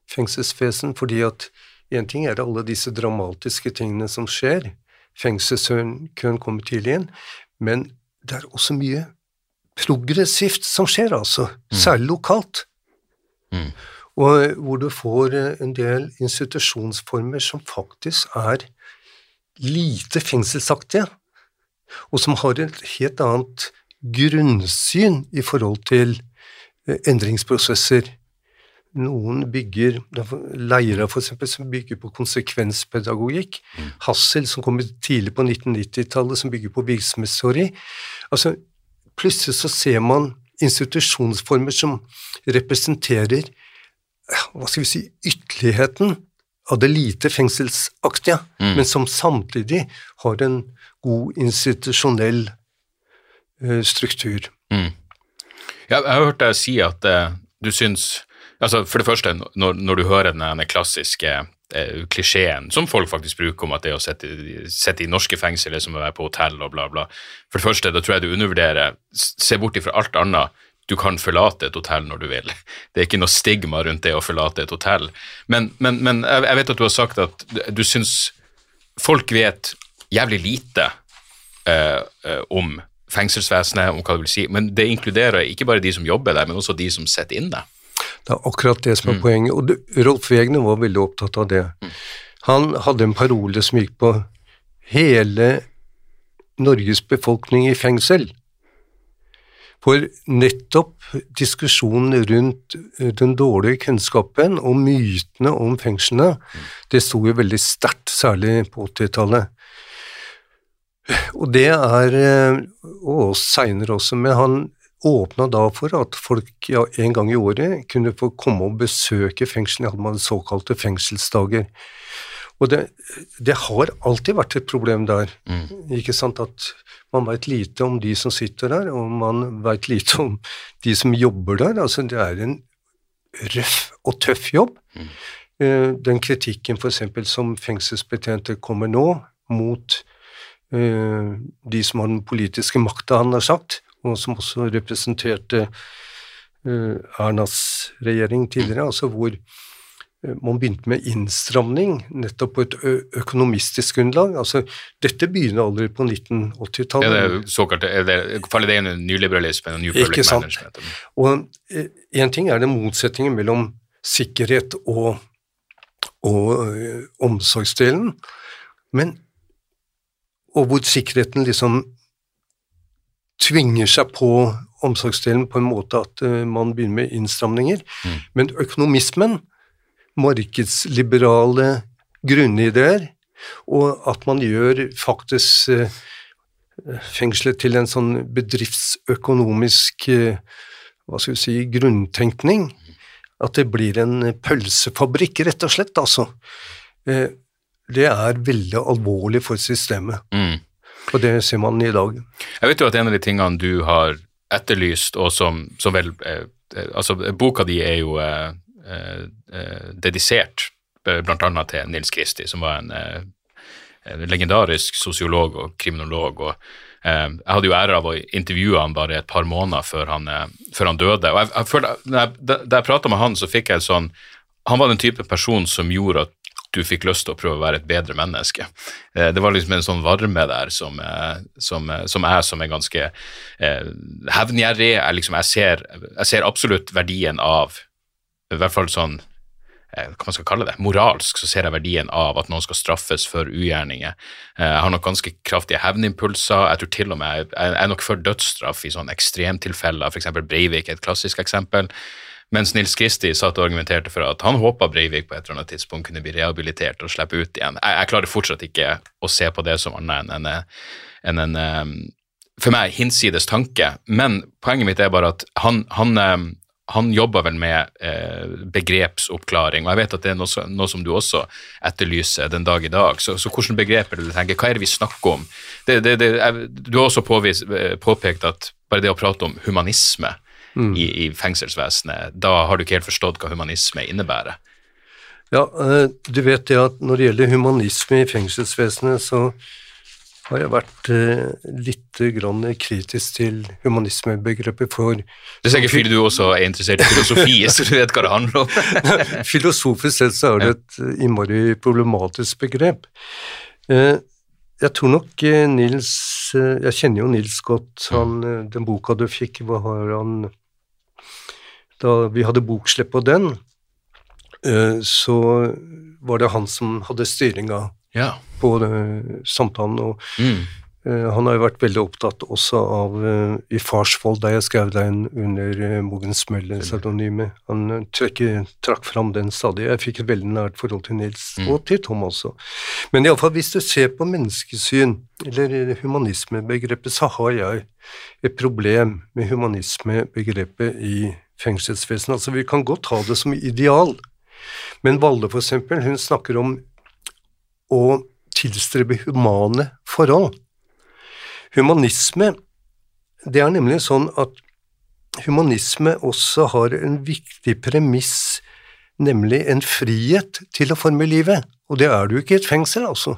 fengselsvesen, fordi at én ting er alle disse dramatiske tingene som skjer, fengselskøen kommer tidlig inn, men det er også mye progressivt som skjer, altså, særlig lokalt. Mm. Og eh, hvor du får eh, en del institusjonsformer som faktisk er lite fengselsaktige, og som har et helt annet grunnsyn i forhold til eh, endringsprosesser. noen bygger Leira, eksempel, som bygger på konsekvenspedagogikk. Hassel, som kommer tidlig på 1990-tallet, som bygger på virksomhetsteori. Altså, plutselig så ser man institusjonsformer som representerer hva skal vi si, ytterligheten av det lite fengselsaktige, Mm. men som samtidig har en god institusjonell uh, struktur. Mm. jeg har hørt deg si at uh, du syns altså For det første, når, når du hører den klassiske klisjeen som folk faktisk bruker om at det å sitte, sitte i norske fengsel er som å være på hotell og bla, bla. For det første, da tror jeg du undervurderer Se bort ifra alt annet. Du kan forlate et hotell når du vil. Det er ikke noe stigma rundt det å forlate et hotell. Men, men, men jeg vet at du har sagt at du- du syns folk vet jævlig lite eh, eh, om fengselsvesenet, om hva det vil si, men det inkluderer ikke bare de som jobber der, men også de som sitter inne. Det er akkurat det som er poenget. Og det, Rolf Wegener var veldig opptatt av det. Han hadde en parole som gikk på hele Norges befolkning i fengsel. For nettopp diskusjonen rundt eh, den dårlige kunnskapen og mytene om fengslene, det sto jo veldig sterkt, særlig på 80-tallet. Og det er eh, Og seinere også, men han åpna da for at folk ja, en gang i året kunne få komme og besøke fengslene, hadde man såkalte fengselsdager. Og det, det har alltid vært et problem der, ikke sant, at man veit lite om de som sitter der, og man veit lite om de som jobber der. Altså, det er en røff og tøff jobb. Eh, Den kritikken f.eks. som fengselsbetjenter kommer nå mot uh, de som har den politiske makta, han har sagt, og som også representerte eh, Ernas regjering tidligere, altså hvor eh, man begynte med innstramning nettopp på et økonomistisk grunnlag. Altså, dette begynner allerede på Er 1980-tallet. det såkalt, er det, faller det inn i nyliberalismen og new Ikke public sant. management? Og én ting er det motsetningen mellom sikkerhet og, og ø, omsorgsdelen, men og hvor sikkerheten liksom tvinger seg på omsorgsdelen på en måte at man begynner med innstramninger. Men økonomismen, markedsliberale grunnideer, og at man gjør faktisk ø, fengselet til en sånn bedriftsøkonomisk eh, hva skal vi si, grunntenkning. At det blir en pølsefabrikk, rett og slett, altså. Eh, Det er veldig alvorlig for systemet, Mm. Og det ser man i dag. Jeg vet jo at en av de tingene du har etterlyst, og som, som vel eh, eh, Altså, boka di er jo eh, eh, eh, dedisert bl.a. blant annet til Nils Kristi, som var en, eh, en legendarisk sosiolog og kriminolog. og eh, Jeg hadde jo ære av å intervjue han bare et par måneder før han, eh, før han døde. og jeg, jeg følte, Da jeg, da jeg prata med han, så fikk jeg sånn Han var den type person som gjorde at du fikk lyst til å prøve å være et bedre menneske. Eh, Det var liksom en sånn varme der som, eh, som, eh, som jeg som er ganske eh, hevngjerrig. Jeg, liksom, jeg, ser, jeg ser absolutt verdien av, i hvert fall sånn hva man skal kalle det, moralsk, så ser jeg verdien av at noen skal straffes for ugjerninger. Jeg har nok ganske kraftige hevnimpulser. Jeg tror til og med jeg er nok for dødsstraff i sånne ekstremtilfeller, f.eks. Breivik er et klassisk eksempel. Mens Nils Kristi satt og argumenterte for at han håpa Breivik på et eller annet tidspunkt kunne bli rehabilitert og slippe ut igjen. Jeg, jeg klarer fortsatt ikke å se på det som annet enn en, en, en, em, for meg hinsides tanke. Men poenget mitt er bare at han, han, han jobber vel med eh, begrepsoppklaring, og jeg vet at det er noe, noe som du også etterlyser den dag i dag. Så, så hvilke begreper er du tenker, hva er det vi snakker om? Det, det, det, jeg, du har også påvis, eh, påpekt at bare det å prate om humanisme i, i fengselsvesenet, da har du ikke helt forstått hva humanisme innebærer. Ja, eh, du vet det at når det gjelder humanisme i fengselsvesenet, så har jeg vært eh, litt grann kritisk til humanismebegrepet for Det er sikkert fordi du også er interessert i filosofi, så du vet hva det handler om. Filosofisk sett så er det et eh, innmari problematisk begrep. Eh, Jeg tror nok Nils Jeg kjenner jo Nils godt. Han, eh, den boka du fikk, hva har han Da vi hadde bokslipp på den, eh, så var det han som hadde styringa Ja. på eh, samtalen. og Mm. Eh, han har jo vært veldig opptatt også av i Farsvoll, der jeg skrev den under Mogens Møller-pseudonymet. Han trekker, trakk fram den stadig. Jeg fikk et veldig nært forhold til Nils, mm. og til Tom også. Men iallfall, hvis du ser på menneskesyn, eller humanismebegrepet, så har jeg et problem med humanismebegrepet i fengselsvesenet. Altså, vi kan godt ha det som ideal, men Valle, for eksempel, hun snakker om å tilstrebe humane forhold. Humanisme Det er nemlig sånn at humanisme også har en viktig premiss, nemlig en frihet til å forme livet, og det er jo ikke i et fengsel, altså.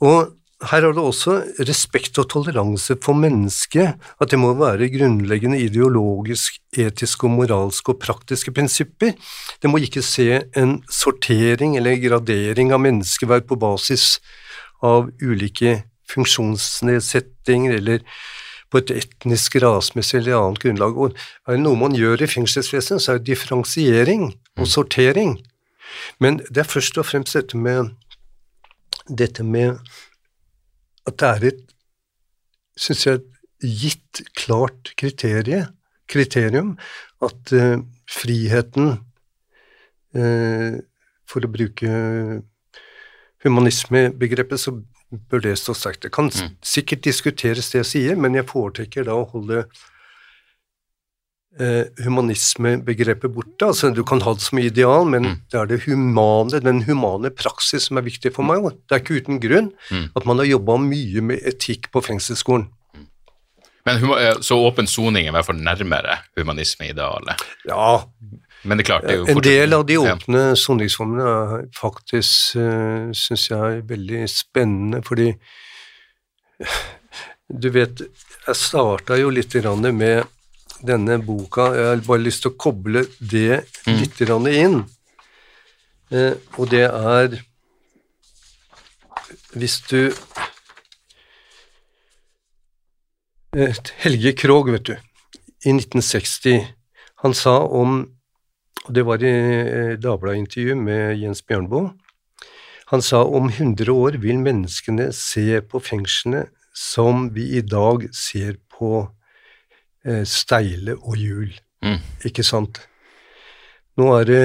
Og her har det også respekt og toleranse for mennesket, at det må være grunnleggende ideologisk, etiske og moralske og praktiske prinsipper. Det må ikke se en sortering eller gradering av menneskeverd på basis av ulike funksjonsnedsettinger eller på et etnisk, rasmessig eller annet grunnlag. Og er det noe man gjør i fengselsvesenet, så er det differensiering og mm. sortering. Men det er først og fremst dette med, dette med at det er et, syns jeg, gitt klart kriterie, kriterium at uh, friheten, uh, for å bruke humanismebegrepet, så bør det stå sterkt. Det kan mm. sikkert diskuteres det jeg sier, men jeg foretrekker da å holde eh, humanismebegrepet borte. Altså, du kan ha det som ideal, men mm. det er det humane, den humane praksis som er viktig for meg. Det er ikke uten grunn mm. at man har jobba mye med etikk på fengselsskolen. Mm. Men eh, Så åpen soning er i hvert fall nærmere humanismeidealet? Ja, men det er klart, det er jo En del av de åpne ja. soningsformene er faktisk, uh, eh, syns jeg, er veldig spennende, fordi du vet, jeg starta jo litt med denne boka, jeg har bare lyst til å koble det mm. inn. Eh, og det er Hvis du eh, Helge Krogh, vet du, i 1960, han sa om og det var i eh, Dagbladet-intervju med Jens Bjørnboe. Han sa om 100 år vil menneskene se på fengslene som vi i dag ser på steile og hjul. Mm. Ikke sant? Nå er det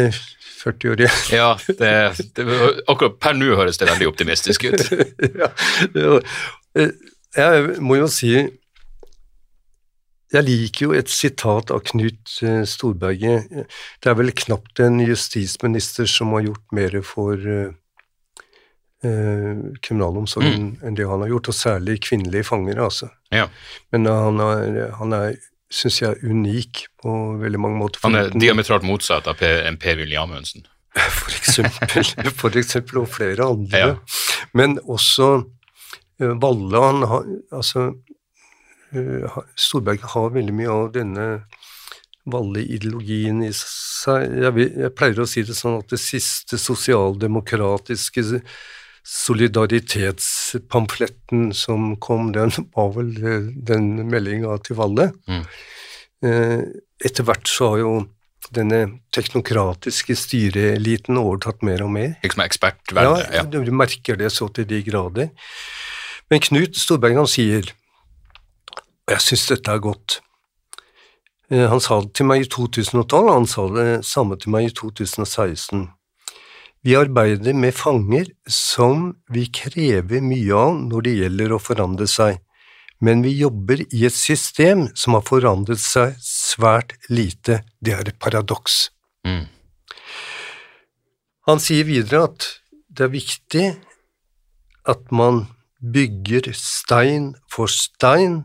40 år igjen. ja, det, det, akkurat per nå høres det veldig optimistisk ut. ja, eh, jeg må jo si jeg liker jo et sitat av Knut eh, Storberget. Det er vel knapt en justisminister som har gjort mer for uh, kriminalomsorgen mm. enn det han har gjort, og særlig kvinnelige fanger, altså. Ja. Men han er, han er syns jeg, unik på veldig mange måter. Han er diametralt motsatt av en Per-Willy Amundsen? For eksempel, for eksempel, og flere andre. Ja. Men også uh, Valle, han har altså Eh, Storberget har veldig mye av denne Valle-ideologien i seg. Jeg, jeg, pleier å si det sånn at det siste sosialdemokratiske solidaritetspamfletten som kom, den var vel eh, den meldinga til Valle. Mm. Eh, etter hvert så har jo denne teknokratiske styreeliten overtatt mer og mer. Liksom ekspertverdet? Ja, ja, du merker det så til de grader. Men Knut Storberget han sier og jeg syns dette er godt. Eh, han sa det til meg i 2012, og han sa det samme til meg i 2016. Vi arbeider med fanger som vi krever mye av når det gjelder å forandre seg, men vi jobber i et system som har forandret seg svært lite. Det er et paradoks. Mm. Han sier videre at det er viktig at man bygger stein for stein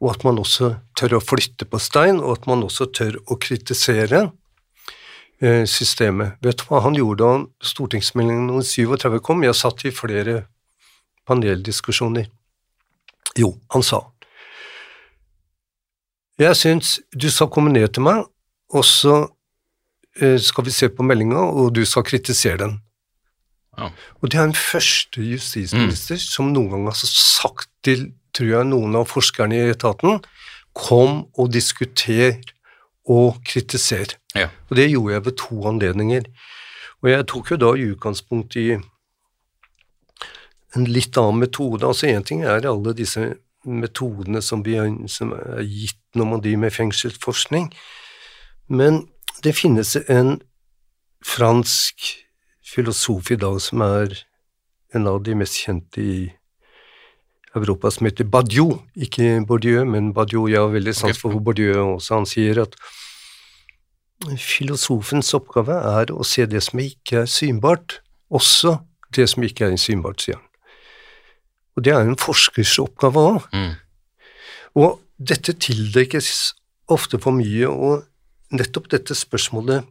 og at man også tør å flytte på stein, og at man også tør å kritisere systemet. Vet du hva han gjorde da stortingsmeldingen 37 kom? Jeg satt i flere paneldiskusjoner. Jo, han sa Jeg syns du skal komme ned til meg, og så eh, skal vi se på meldinga, og du skal kritisere den. Ja. Og det er den første justisminister mm. som noen gang har sagt til tror jeg noen av forskerne i etaten kom og diskuter og kritisere. Ja. Og det gjorde jeg ved to anledninger. Og jeg tok jo da i utgangspunkt i en litt annen metode. Altså Én ting er alle disse metodene som, vi, som er gitt når man driver med fengselsforskning, men det finnes en fransk filosof i dag som er en av de mest kjente i Europa, som heter Badiou. Ikke Bourdieu, men Badiou. Jeg har veldig sans for Bourdieu også. Han sier at filosofens oppgave er å se det som ikke er synbart, også det som ikke er synbart, sier han. Og det er en forskers oppgave òg. Mm. Og dette tildekkes ofte for mye, og nettopp dette spørsmålet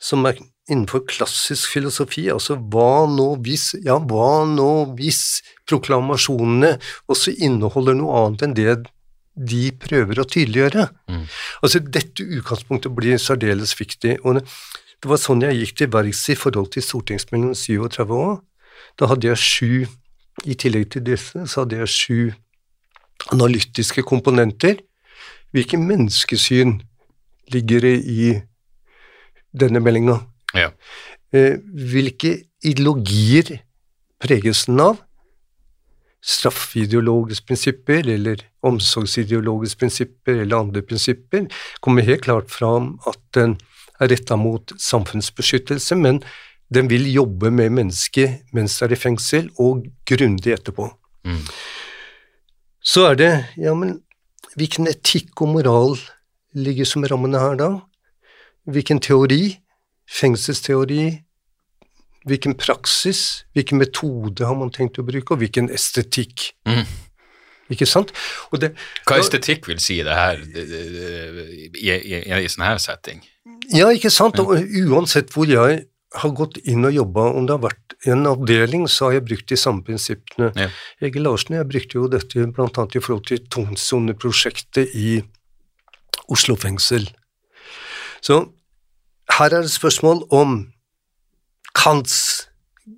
som er innenfor klassisk filosofi, altså hva nå hvis Ja, hva nå hvis proklamasjonene også inneholder noe annet enn det de prøver å tydeliggjøre? Mm. Altså, dette utgangspunktet blir særdeles viktig. og det var sånn jeg gikk til verks i forhold til stortingsmeldingen 37 år. Da hadde jeg sju i tillegg til disse så hadde jeg sju analytiske komponenter. Hvilke menneskesyn ligger det i denne meldinga? Ja. Eh, hvilke ideologier preges den av? Straffideologiske prinsipper eller omsorgsideologiske prinsipper eller andre prinsipper kommer helt klart fram at den er retta mot samfunnsbeskyttelse, men den vil jobbe med mennesket mens det er i fengsel, og grundig etterpå. Mm. Så er det Ja, men hvilken etikk og moral ligger som rammene her, da? Hvilken teori? Fengselsteori? Hvilken praksis? Hvilken metode har man tenkt å bruke, og hvilken estetikk? Mm. Ikke sant? Det, Hva estetikk vil si det her i, i, i, i sånn her setting? Ja, ikke sant. Og uansett hvor jeg har gått inn og jobba, om det har vært en avdeling, så har jeg brukt de samme prinsippene. Ja. Egil Larsen jeg brukte jo dette bl.a. i forhold til tungsoneprosjektet i Oslo fengsel. Så her er det spørsmål om Kants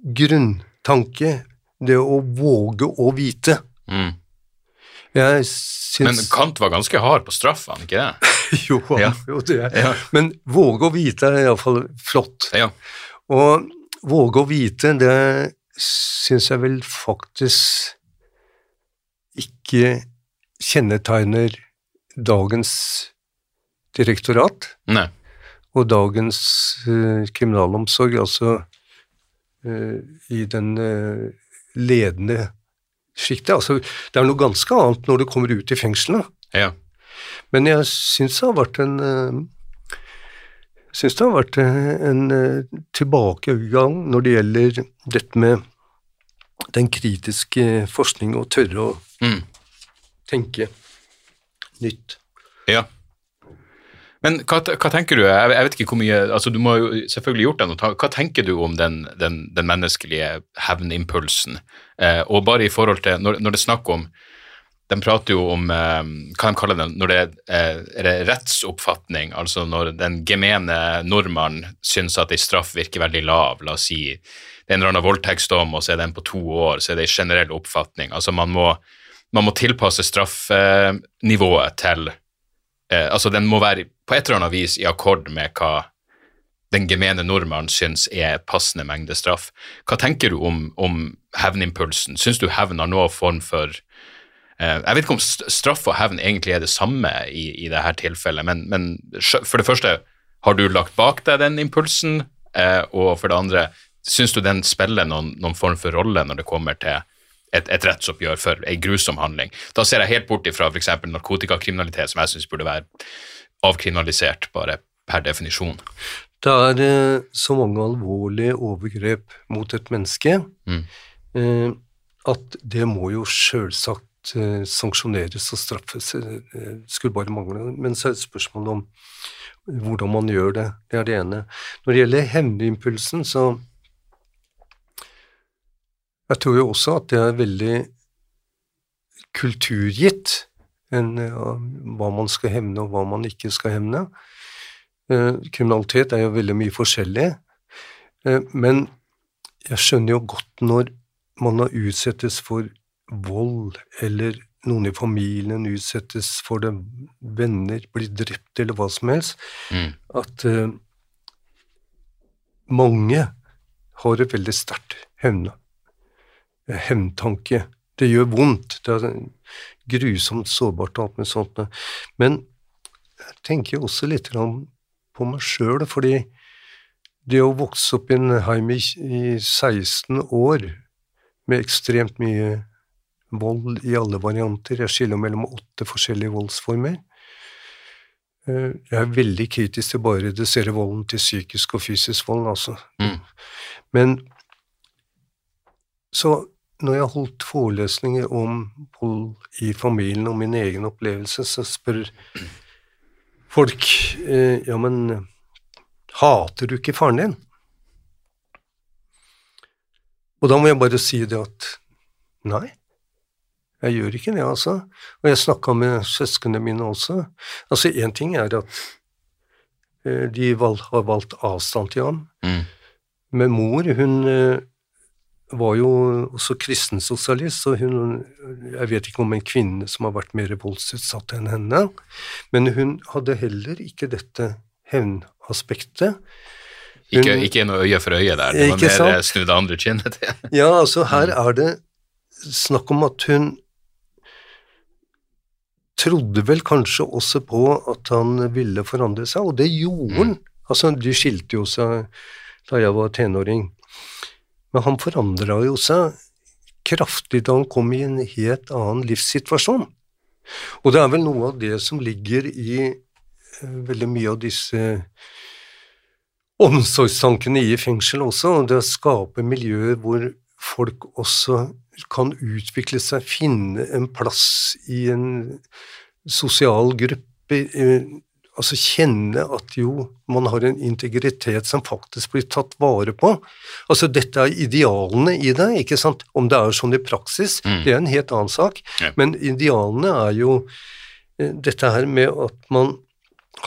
grunntanke, det å våge å vite. Mm. Syns... Men Kant var ganske hard på straff, han ikke det? jo, han ja. jo det. Ja. Men våge å vite er iallfall flott. Ja. Og våge å vite, det syns jeg vel faktisk ikke kjennetegner dagens direktorat Nei. Og dagens uh, kriminalomsorg, altså uh, i den uh, ledende sjiktet. Altså, det er noe ganske annet når du kommer ut i fengslene. Ja. Men jeg syns det har vært en jeg syns det har vært en tilbakegang når det gjelder dette med den kritiske forskning og tørre å mm. tenke nytt. Ja. Men hva, hva, tenker du, jeg, vet ikke hvor mye altså Du må jo selvfølgelig gjort det, hva tenker du om den, den, den menneskelige hevnimpulsen? Eh, og bare i forhold til, når, når det er snakk om De prater jo om eh, hva de kaller det når det er, er det rettsoppfatning, altså når den gemene nordmann syns at ei straff virker veldig lav, la oss si det er en eller annen voldtektsdom, og så er den på to år, så er det ei generell oppfatning. Altså man må, man må tilpasse straffenivået til eh, Altså, den må være på et eller annet vis i akkord med hva den gemene nordmannen syns er passende mengde straff. Hva tenker du om, om hevnimpulsen? Syns du hevn har noen form for eh, Jeg vet ikke om straff og hevn egentlig er det samme i, i dette tilfellet, men, men, for det første, har du lagt bak deg den impulsen? Eh, og for det andre, syns du den spiller noen, noen form for rolle når det kommer til et, et rettsoppgjør for en grusom handling. Da ser jeg helt bort ifra f.eks. narkotikakriminalitet, som jeg syns burde være avkriminalisert, bare per definisjon. Det er eh, så mange alvorlige overgrep mot et menneske mm. eh, at det må jo sjølsagt eh, sanksjoneres og straffes. Eh, skulle bare mangle. Men så er det spørsmålet om hvordan man gjør det. Det er det ene. Når det gjelder hevnimpulsen, så jeg tror jo også at det er veldig kulturgitt enn ja, hva man skal hevne og hva man ikke skal hevne. Eh, kriminalitet er jo veldig mye forskjellig, eh, men jeg skjønner jo godt når man har utsettes for vold, eller noen i familien utsettes for det, venner blir drept, eller hva som helst, mm. at eh, mange har et veldig sterkt hevne hevntanke. Det gjør vondt. Det er grusomt sårbart og alt med sånt. Men jeg tenker også litt på meg sjøl, fordi det å vokse opp i en heim i, i 16 år med ekstremt mye vold i alle varianter, jeg skiller mellom åtte forskjellige voldsformer, eh, jeg er veldig kritisk til bare å redusere volden til psykisk og fysisk vold, altså. Mm. Men så når jeg har holdt forelesninger om vold i familien og min egen opplevelse, så spør folk eh, ja, men hater du ikke faren din? Og da må jeg bare si det at nei, jeg gjør ikke det, altså. Og jeg snakka med søsknene mine også. Altså, én ting er at eh, de valg, har valgt avstand til ham, mm. men mor, hun eh, var jo også kristensosialist, så hun Jeg vet ikke om en kvinne som har vært mer voldsutsatt enn henne, men hun hadde heller ikke dette hevnaspektet. Ikke, ikke noe øye for øye der, det var mer sant? snu det andre kinnet til. ja, altså her mm. er det snakk om at hun trodde vel kanskje også på at han ville forandre seg, og det gjorde han. Mm. Altså, de skilte jo seg da jeg var tenåring. Men han forandra jo seg kraftig da han kom i en helt annen livssituasjon. Og det er vel noe av det som ligger i uh, veldig mye av disse omsorgstankene i fengsel også, og det å skape miljøer hvor folk også kan utvikle seg, finne en plass i en sosial gruppe, eh, altså kjenne at jo, man har en integritet som faktisk blir tatt vare på. Altså dette er idealene i det, ikke sant. Om det er sånn i praksis, mm. det er en helt annen sak, ja. men idealene er jo eh, dette her med at man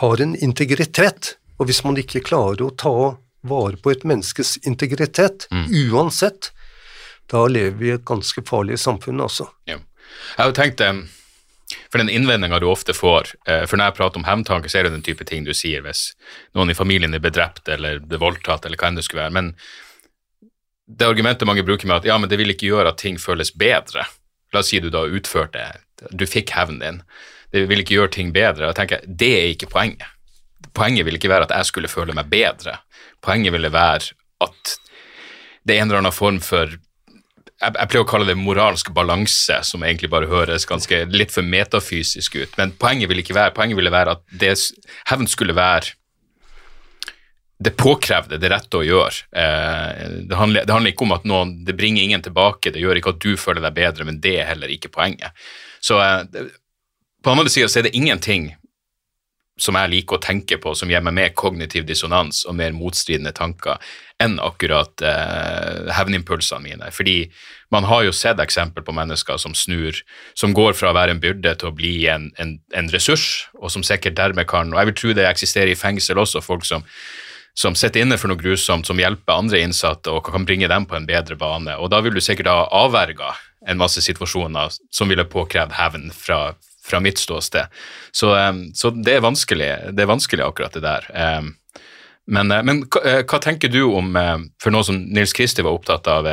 har en integritet, og hvis man ikke klarer å ta vare på et menneskes integritet, mm. uansett, da lever vi i et ganske farlig samfunn, altså. Ja. Jeg har jo tenkt um for den innvendinga du ofte får eh, For når jeg prater om hevntanke, så er det den type ting du sier hvis noen i familien er bedrept eller blir voldtatt eller hva enn det skulle være. Men det argumentet mange bruker med at ja, men det vil ikke gjøre at ting føles bedre. La oss si du da utførte Du fikk hevnen din. Det vil ikke gjøre ting bedre. Og jeg Det er ikke poenget. Poenget vil ikke være at jeg skulle føle meg bedre. Poenget ville være at det er en eller annen form for jeg, jeg, pleier å kalle det moralsk balanse, som egentlig bare høres ganske litt for metafysisk ut. Men poenget ville ikke være, poenget ville være at det, hevn skulle være det påkrevde, det rette å gjøre. Eh, det, handler, det, handler, ikke om at noen, det bringer ingen tilbake, det gjør ikke at du føler deg bedre, men det er heller ikke poenget. Så eh, på den andre sida er det ingenting som jeg liker å tenke på, som gir meg mer kognitiv dissonans og mer motstridende tanker enn akkurat eh, hevnimpulsene mine. Fordi man har jo sett eksempel på mennesker som snur, som går fra å være en byrde til å bli en, en, en ressurs, og som sikkert dermed kan Og jeg vil tro det eksisterer i fengsel også, folk som, som sitter inne for noe grusomt, som hjelper andre innsatte og kan bringe dem på en bedre bane. Og da vil du sikkert ha avverga en masse situasjoner som ville påkrevd hevn fra, fra mitt ståsted. Så, um, så, det, er vanskelig, det er vanskelig, akkurat det der. Men, uh, men hva, uh, hva, tenker du om, uh, for noe som Nils Kristi var opptatt av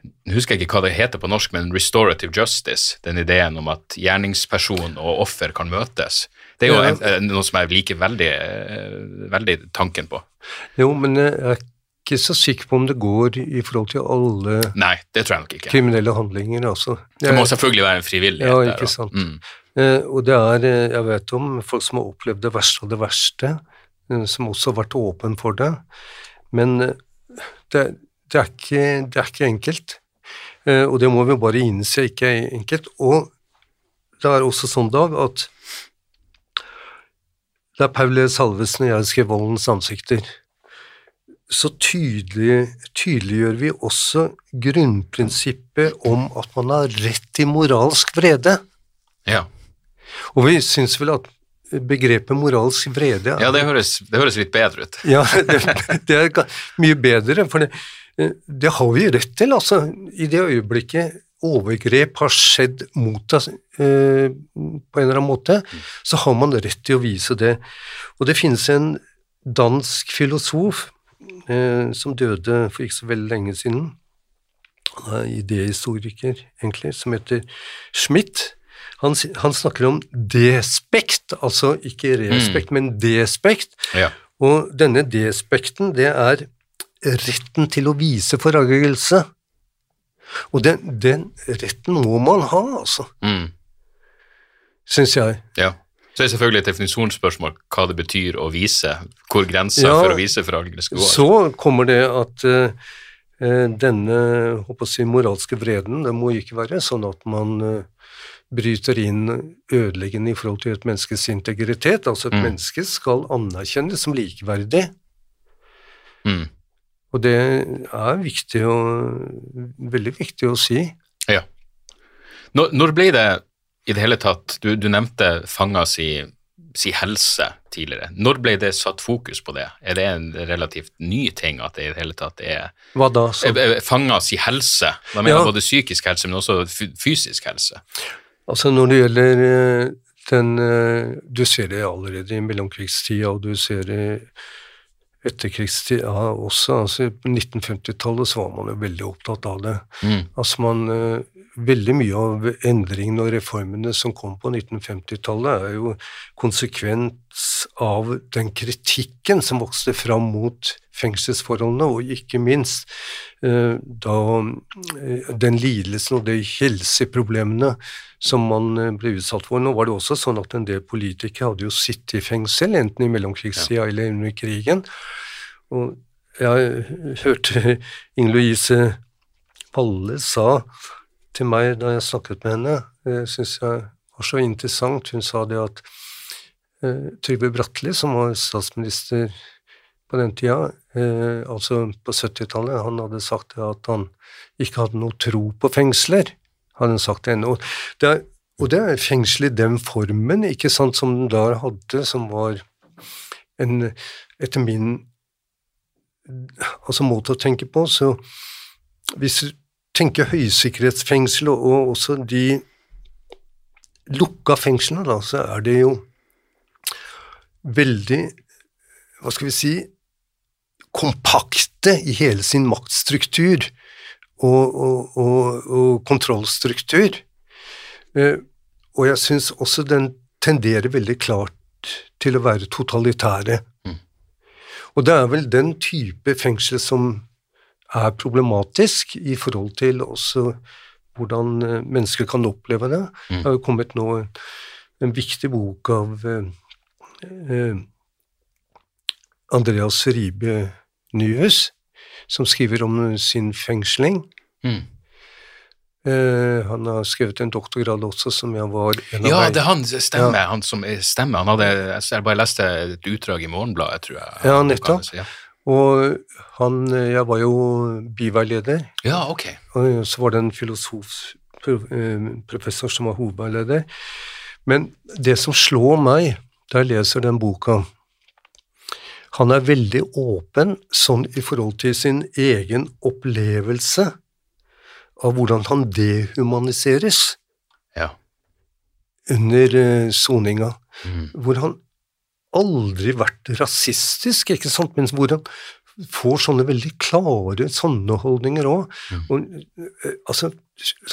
jeg husker ikke hva det heter på norsk, men restorative justice, den ideen om at gjerningsperson og offer kan møtes. Det er jo ja. en, noe som jeg liker veldig, veldig tanken på. Jo, men jeg er ikke så sikker på om det går i forhold til alle Nei, det tror jeg nok ikke. kriminelle handlinger. Altså. Det må selvfølgelig være en frivillighet ja, ikke sant. Mm. Eh, og det er, eh, jeg vet om folk som har opplevd det verste av det verste, eh, som også har vært åpen for det. Men eh, det, det, er ikke, det, er ikke, enkelt. Eh, og det må vi bare innse ikke er enkelt. Og det er også sånn, Dag, at da Paul Salvesen og jeg skrev Voldens ansikter, så tydelig, tydeliggjør vi også grunnprinsippet om at man har rett til moralsk vrede. Ja. Og vi syns vel at begrepet moralsk vrede Ja, det høres, det høres, litt bedre ut. ja, det, det, er mye bedre, for det, det, har vi rett til. Altså, i det øyeblikket overgrep har skjedd mot deg eh, på en eller annen måte, så har man rett til å vise det. Og det finnes en dansk filosof eh, som døde for ikke så veldig lenge siden, han er idéhistoriker, egentlig, som heter Schmidt. Han, han snakker om despekt, altså ikke respekt, men despekt. Ja. Og denne despekten, det er retten til å vise forargelse. Og den, den retten må man ha, altså, Mm. syns jeg. ja. Så er det selvfølgelig et definisjonsspørsmål hva det betyr å vise, hvor grensa Ja, for å vise forargelse går. Så kommer det at eh, denne håper jeg moralske vreden, det må ikke være sånn at man eh, bryter inn ødeleggende i forhold til et menneskes integritet. Altså et Mm. menneske skal anerkjennes som likeverdig. Mm. Og det er viktig å, veldig viktig å si. Ja. Når, når ble det i det hele tatt Du, du nevnte fanga si, si helse tidligere. Når ble det satt fokus på det? Er det en relativt ny ting at det i det hele tatt er Hva da? Så, Eh, eh, Fanga si helse? Da mener jeg Ja. både psykisk helse, men også fysisk helse. Altså når det gjelder eh, den eh, Du ser det allerede i mellomkrigstida, og du ser det etterkrigstida også. altså På 1950-tallet så var man jo veldig opptatt av det. Mm. Altså man, eh, Veldig mye av endringene og reformene som kom på 1950-tallet, er jo konsekvens av den kritikken som vokste fram mot fengselsforholdene, og ikke minst da eh, den lidelsen og de helseproblemene som man eh, ble utsatt for. Nå var det også sånn at en del politikere hadde jo sittet i fengsel, enten i mellomkrigstida eller under krigen. Og jeg hørte Inger Louise Valle sa til meg da jeg snakket med henne, det syns jeg var så interessant. Hun sa det at eh, Trygve Bratteli, som var statsminister på den tida, eh, altså på 70-tallet, han hadde sagt at han ikke hadde noe tro på fengsler. Hadde han sagt ennå. Det er, og det er fengsel i den formen, ikke sant, som den der hadde, som var en, etter min altså måte å tenke på, så hvis du tenker høysikkerhetsfengsel og, og også de lukka fengslene, da, så er det jo veldig Hva skal vi si kompakte i hele sin maktstruktur og, og, og, og kontrollstruktur. Eh, og jeg syns også den tenderer veldig klart til å være totalitære. Og det er vel den type fengsel som er problematisk i forhold til også hvordan eh, mennesker kan oppleve det. Det har jo kommet nå en, en viktig bok av eh, eh, Andreas Ribe Nyhus, som skriver om sin fengsling. Mm. Uh, han har skrevet en doktorgrad også, som jeg var en av Ja, det er han stemmer. Han som er- stemmer. Han hadde, jeg bare leste et utdrag i Morgenbladet, tror jeg. Ja, nettopp. Ja, Og han Jeg var jo biveileder, ja ok. og så var det en filosofprofessor som var hovedveileder. Men det som slår meg da jeg leser den boka Han er veldig åpen sånn i forhold til sin egen opplevelse av hvordan han dehumaniseres Ja. under eh, soninga. Mm. Hvor han aldri vært rasistisk, ikke sant, men hvor han får sånne veldig klare sånne holdninger òg. Altså,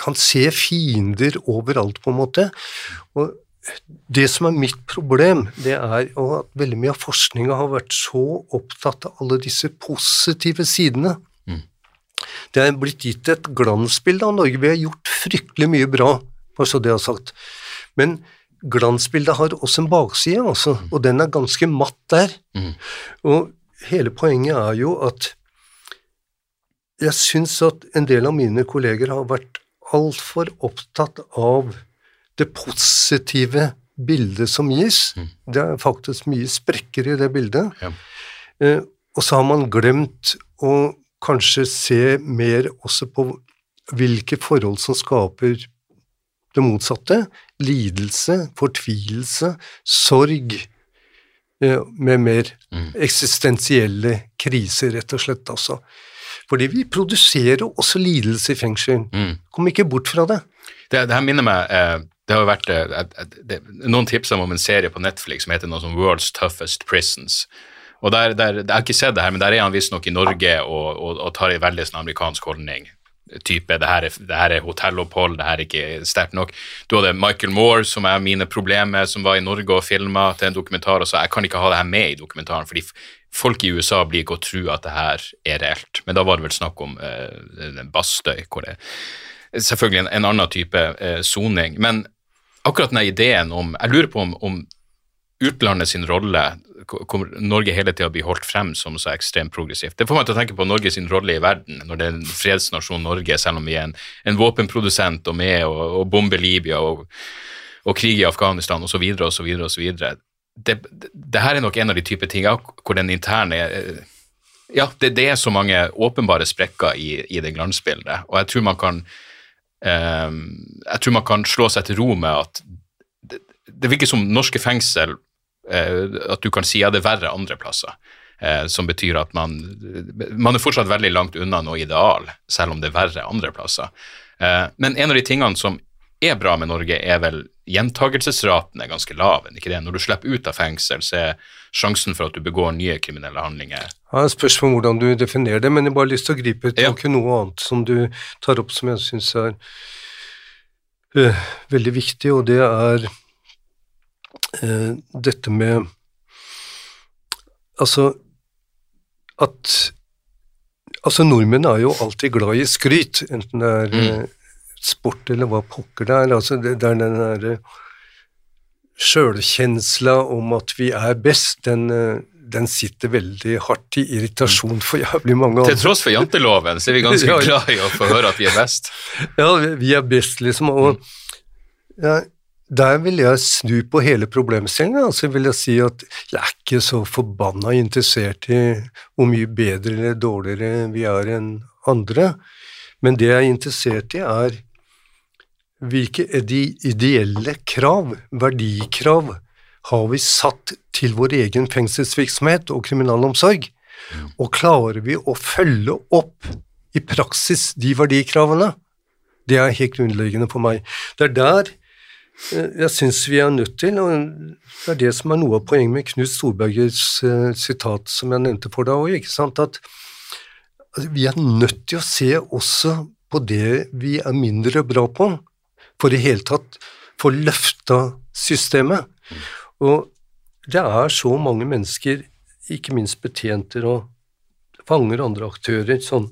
han ser fiender overalt, på en måte. Og det som er mitt problem, det er at veldig mye av forskninga har vært så opptatt av alle disse positive sidene. Det er blitt gitt et glansbilde av Norge. Vi har gjort fryktelig mye bra, bare så det er sagt. Men glansbildet har også en bakside, altså, og den er ganske matt der. Og hele poenget er jo at jeg syns at en del av mine kolleger har vært altfor opptatt av det positive bildet som gis. Det er faktisk mye sprekker i det bildet. Ja. Eh, og så har man glemt å kanskje se mer også på hvilke forhold som skaper det motsatte. Lidelse, fortvilelse, sorg. eh, Med mer eksistensielle kriser, rett og slett, altså. Fordi vi produserer også lidelse i fengsel. Kom ikke bort fra det. Det, det her minner meg eh, Det har vært det, et- et- det, Noen tips om en serie på Netflix som heter noe som World's Toughest Prisons. Og der, der, Jeg har ikke sett det her, men der er han visstnok i Norge og, og, og tar en veldig sånn amerikansk holdning. type det her, er, det her er hotellopphold, det her er ikke sterkt nok. Du hadde Michael Moore, som er mine problemer, som var i Norge og filma til en dokumentar, og sa jeg kan ikke ha det her med i dokumentaren, fordi folk i USA blir ikke å tro at det her er reelt. Men da var det vel snakk om uh, Bastøy, hvor det er selvfølgelig en, en annen type soning. Uh, Men akkurat den ideen om Jeg lurer på om, om utlandet sin rolle kommer Norge hele tida blir holdt frem som så ekstremt progressivt. Det får meg til å tenke på Norge sin rolle i verden, når det er en fredsnasjon Norge, selv om vi er en, en våpenprodusent og med og, og bomber Libya og, og krig i Afghanistan osv. osv. osv. Det, det, her er nok en av de typer ting hvor den interne Ja, det, det, er så mange åpenbare sprekker i, i det glansbildet, og jeg tror man kan jeg tror man kan slå seg til ro med at det, det virker som norske fengsel Eh, at du kan si at det er verre andre plasser. Eh, som betyr at man, man er fortsatt veldig langt unna noe ideal, selv om det er verre andre plasser. Eh, men en av de tingene som er bra med Norge, er vel gjentagelsesraten er ganske lav. ikke det? Når du slipper ut av fengsel, så er sjansen for at du begår nye kriminelle handlinger Ja, Spørs på hvordan du definerer det, men jeg har bare lyst til å gripe tak i ja. noe annet som du tar opp som jeg syns er uh, veldig viktig, og det er uh, dette med Altså at Altså, nordmenn er jo alltid glad i skryt, enten det er mm. Eh, sport eller hva pokker det er. Altså, det, det er den derre sjølkjensla om at vi er best, den, eh, den, sitter veldig hardt i irritasjon for jævlig mange. Til tross for janteloven så er vi ganske ja, glad i å få høre at vi er best. Ja, vi er best, liksom. Og mm. ja, der vil jeg snu på hele problemstillingen. Altså vil jeg si at jeg er ikke så forbanna interessert i hvor mye bedre eller dårligere vi er enn andre, men det jeg er interessert i, er hvilke er de ideelle krav, verdikrav, har vi satt til vår egen fengselsvirksomhet og kriminalomsorg? Og klarer vi å følge opp i praksis de verdikravene? Det er helt grunnleggende for meg. Det er der Eh, jeg syns vi er nødt til, og det er det som er noe av poenget med Knut Storbergers uh, sitat som jeg nevnte for deg òg, at vi er nødt til å se også på det vi er mindre bra på, for i hele tatt få løfta systemet. Og det er så mange mennesker, ikke minst betjenter og fanger og andre aktører, som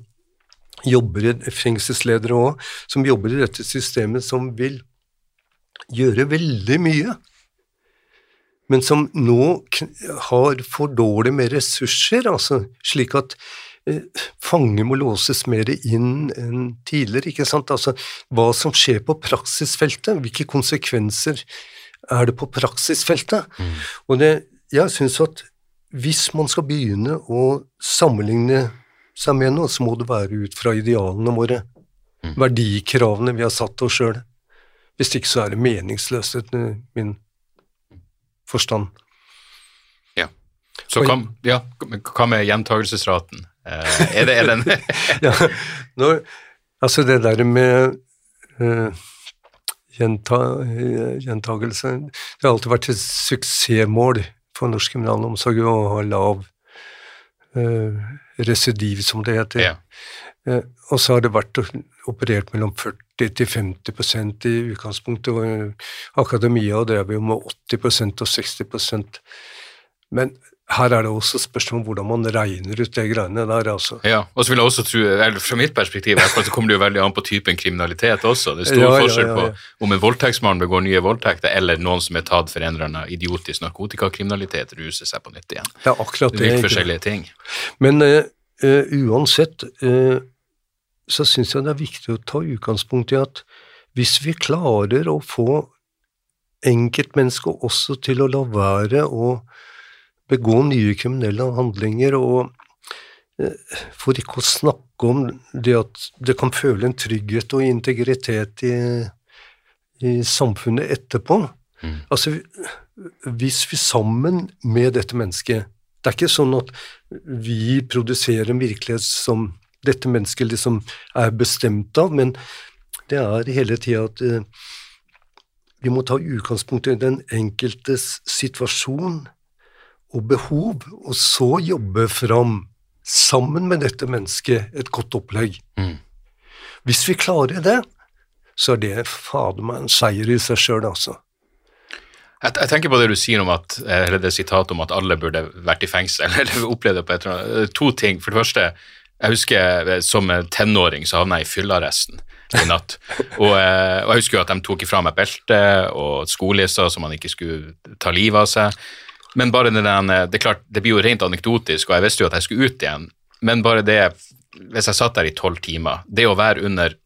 jobber i fengselsledere òg, som jobber i dette systemet, som vil gjøre veldig mye, men som nå har for dårlig med ressurser, altså slik at fanger må låses mer inn enn tidligere. ikke sant? Altså hva som skjer på praksisfeltet, hvilke konsekvenser er det på praksisfeltet? Mm. Og det, jeg syns at hvis man skal begynne å sammenligne seg med noe, så må det være ut fra idealene våre, mm. verdikravene vi har satt oss sjøl. Hvis ikke så er det meningsløst, etter min forstand. Ja. Så hva, ja, hva med gjentagelsesraten? Eh, er det er den ja, når, Altså, det der med uh, gjenta, uh, gjentagelse Det har alltid vært et suksessmål for norsk kriminalomsorg å ha lav uh, residiv, som det heter. Ja. og så har det vært operert mellom 40 til 50% i utgangspunktet. og Akademia drev jo med 80 og 60% Men her er det også spørsmål om hvordan man regner ut de greiene der. altså. Ja, og så vil jeg også tro, eller Fra mitt perspektiv så kommer det jo veldig an på typen kriminalitet også. Det er stor ja, forskjell ja, ja, på om en voldtektsmann begår nye voldtekter, eller noen som er tatt for en eller annen idiotisk narkotikakriminalitet, ruser seg på nytt igjen. Det er akkurat det. Det er forskjellige ting. Men uh, uh, uansett uh, så syns jeg det er viktig å ta utgangspunkt i at hvis vi klarer å få enkeltmennesker også til å la være å begå nye kriminelle handlinger, og eh, for ikke å snakke om det at det kan føle en trygghet og integritet i, i samfunnet etterpå. Mm. Altså, hvis vi sammen med dette mennesket Det er ikke sånn at vi produserer en virkelighet som dette mennesket liksom er bestemt av, men det er hele tida at uh, vi må ta utgangspunkt i den enkeltes situasjon og behov, og så jobbe fram, sammen med dette mennesket, et godt opplegg. Mm. Hvis vi klarer det, så er det fader meg en seier i seg sjøl, altså. Jeg, jeg, tenker på det du sier om at, eller det sitatet om at alle burde vært i fengsel, eller opplevd det på et eller annet. To ting. For det første, jeg husker som tenåring så havna jeg i fyllearresten i natt. og, eh, og, jeg husker jo at de tok ifra meg beltet og skolisser så man ikke skulle ta livet av seg. Men bare det, den, det er klart, det blir jo rent anekdotisk, og jeg visste jo at jeg skulle ut igjen. Men bare det, hvis jeg satt der i tolv timer, det å være under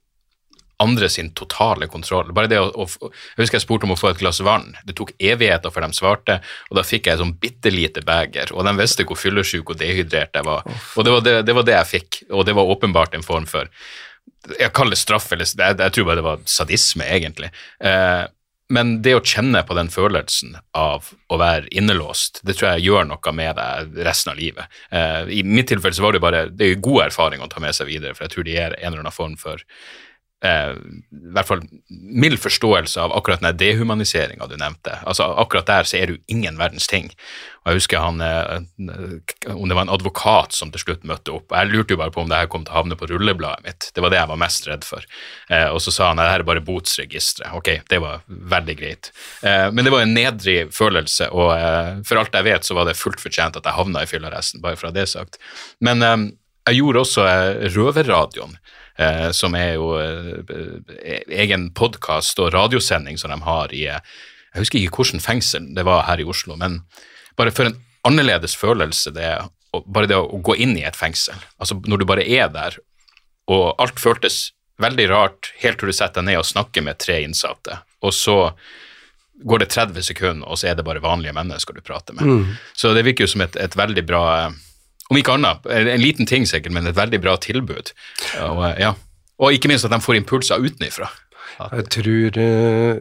andre sin totale kontroll. Bare det å, å, Jeg husker jeg spurte om å få et glass vann. Det tok evigheter før de svarte, og da fikk jeg et sånn bitte lite beger, og de visste hvor fyllesyk og dehydrert jeg var. Og det var det, det var det, jeg fikk, og det var åpenbart en form for Jeg kaller det straff, eller jeg, jeg tror bare det var sadisme, egentlig. Eh, men det å kjenne på den følelsen av å være innelåst, det tror jeg gjør noe med deg resten av livet. Eh, I mitt tilfelle så var det bare det er god erfaring å ta med seg videre, for jeg tror det gir en eller annen form for eh, i hvert fall mild forståelse av akkurat den dehumaniseringa du nevnte. Altså Akkurat der så er du ingen verdens ting. Og Jeg husker han, eh, om det var en advokat som til slutt møtte opp. Jeg lurte jo bare på om det her kom til å havne på rullebladet mitt. Det var det jeg var mest redd for. Eh, og så sa han at det her er bare botsregisteret. Ok, det var veldig greit. Eh, men det var en nedrig følelse, og eh, for alt jeg vet, så var det fullt fortjent at jeg havna i fyllearresten, bare ha det sagt. Men eh, jeg gjorde også Røverradioen eh, som er jo eh, egen podkast og radiosending som de har i eh, Jeg husker ikke hvilket fengsel det var her i Oslo, men bare for en annerledes følelse det er bare det å gå inn i et fengsel. Altså når du bare er der, og alt føltes veldig rart helt til du setter deg ned og snakker med tre innsatte, og så går det 30 sekunder, og så er det bare vanlige mennesker du prater med. Mm. Så det virker jo som et, et veldig bra om ikke annet, en liten ting sikkert, men et veldig bra tilbud. Og, ja. og ikke minst at de får impulser utenifra. Jeg tror uh,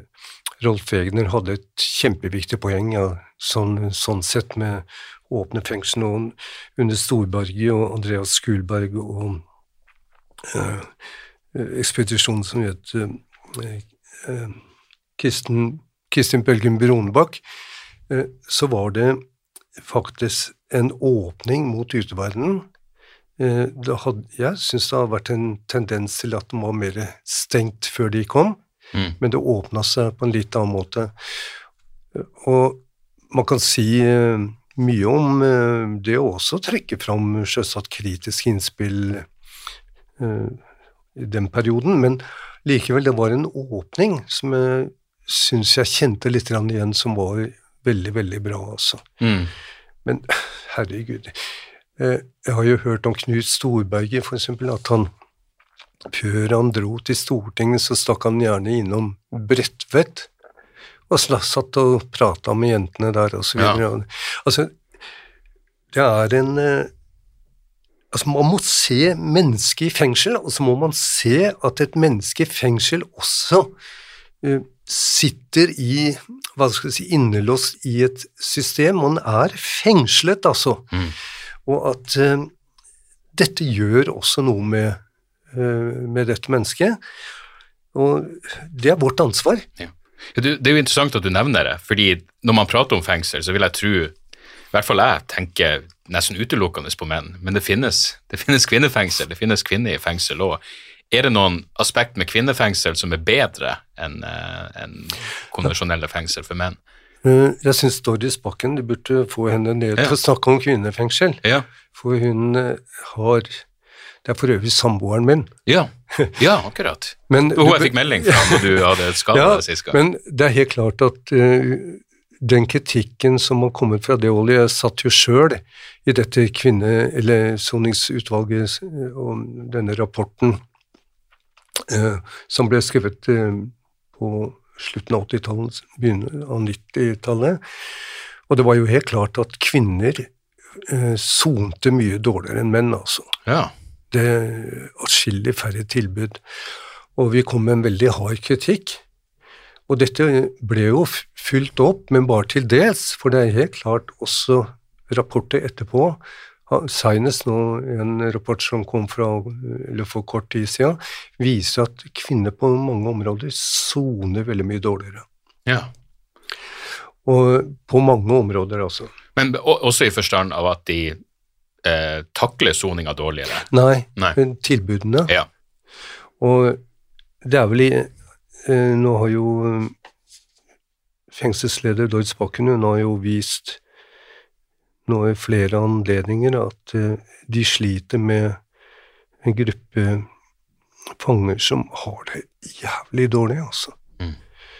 Rolf Egner hadde et kjempeviktig poeng ja, sånn, sånn, sett med åpne fengsel og under Storberget og Andreas Skulberg og uh, ekspedisjonen som het uh, Kristin, Kristin Bølgen Bronebakk, så var det faktisk en åpning mot uteverdenen. Hadde, jeg syns det har vært en tendens til at den var mer stengt før de kom, mm. men det åpna seg på en litt annen måte. Og man kan si eh, mye om eh, det å også trekke fram selvsagt kritiske innspill i den perioden, men likevel, det var en åpning som jeg syns jeg kjente litt igjen, som var veldig, veldig bra, altså. Mm. Men herregud eh, Jeg har jo hørt om Knut Storberget, for eksempel, at han før han dro til Stortinget, så stakk han gjerne innom Bredtvet og satt og prata med jentene der, og så videre. Ja. Altså, det er en eh, Altså, man må se mennesket i fengsel, og så må man se at et menneske i fengsel også uh, sitter i hva skal jeg si, innelåst i et system. Man er fengslet, altså. Mm. Og at uh, dette gjør også noe med, uh, med, dette mennesket. Og det er vårt ansvar. Ja. Det er jo interessant at du nevner det, fordi når man prater om fengsel, så vil jeg tro i hvert fall jeg tenker nesten utelukkende på menn, men det finnes, det finnes kvinnefengsel, det finnes kvinner i fengsel òg. Er det noen aspekt med kvinnefengsel som er bedre enn uh, en konvensjonelle fengsel for menn? Uh, jeg syns Doris Bakken du burde få henne ned til å snakke om kvinnefengsel. Ja. For hun uh, har Det er for øvrig samboeren min. Ja, ja akkurat. men, hun jeg fikk melding fra når du hadde skada ja, sist gang. Men det er helt klart at den kritikken som har kommet fra det holdet Jeg satt jo sjøl i dette kvinne- eller soningsutvalget og denne rapporten Eh, som ble skrevet eh, på slutten av 80-tallet, begynnelsen av 90-tallet. Og det var jo helt klart at kvinner eh, sonte mye dårligere enn menn, altså. Ja. Det atskillig færre tilbud. Og vi kom med en veldig hard kritikk. Og dette ble jo fylt opp, men bare til dels, for det er helt klart også rapporter etterpå Senest nå en rapport som kom fra, for kort tid siden, viser at kvinner på mange områder soner veldig mye dårligere. Ja. Og på mange områder, altså. Men også i forstand av at de eh, takler soninga dårligere? Nei, Nei. tilbudene. Ja. Og det er vel i eh, Nå har jo eh, fengselsleder Lloyd Spakken hun har jo vist nå i flere anledninger at eh, de sliter med en gruppe fanger som har det jævlig dårlig, altså. Mm.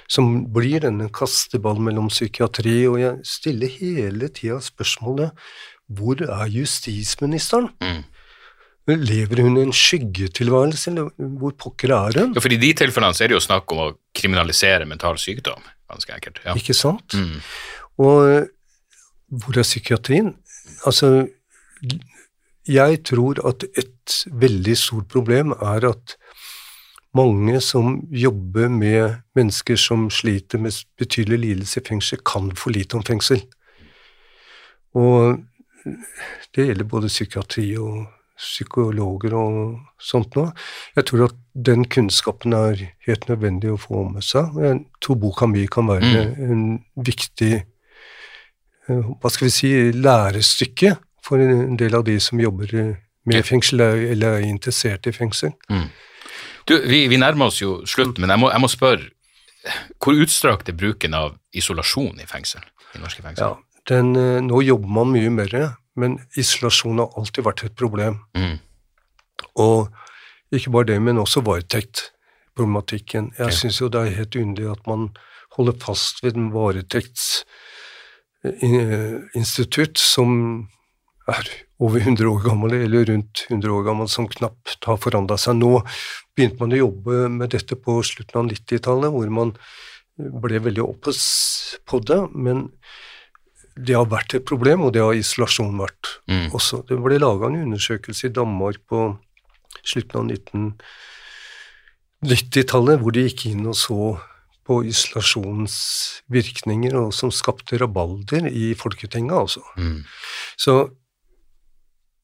Som blir denne kasteball mellom psykiatri, og jeg stiller hele tida spørsmålet hvor er justisministeren? Mm. Lever hun i en skyggetilværelse, eller hvor pokker er hun? Ja, for I de tilfellene så er det jo snakk om å kriminalisere mental sykdom, ganske enkelt. Ja. Ikke sant? Mm. Og hvor er psykiatrien? Altså, jeg tror at et veldig stort problem er at mange som jobber med mennesker som sliter med betydelig lidelse i fengsel, kan for lite om fengsel. Og det gjelder både psykiatri og psykologer og sånt noe. Jeg tror at den kunnskapen er helt nødvendig å få med seg. Jeg tror boka mi kan være en viktig hva skal vi si, lærestykke for en del av de som jobber med fengsel eller er interessert i fengsel. Du, vi, vi nærmer oss jo slutten, men jeg må, jeg må spørre hvor utstrakt er bruken av isolasjon i fengsel? I norske fengsel? Ja, den, eh, nå jobber man mye mer, men isolasjon har alltid vært et problem. Mm. Og ikke bare det, men også varetektproblematikken. Jeg Ja. syns jo det er helt underlig at man holder fast ved en varetektsinstitutt som er over 100 år gammel, eller rundt 100 år gammel, som knapt har forandra seg. Nå begynte man å jobbe med dette på slutten av 90-tallet, hvor man ble veldig oppes på det, men det har vært et problem, og det har isolasjon vært Mm. også. Det ble laga en undersøkelse i Danmark på slutten av 1990-tallet, hvor de gikk inn og så på isolasjonens virkninger, og som skapte rabalder i Folketinget, altså. Mm. Så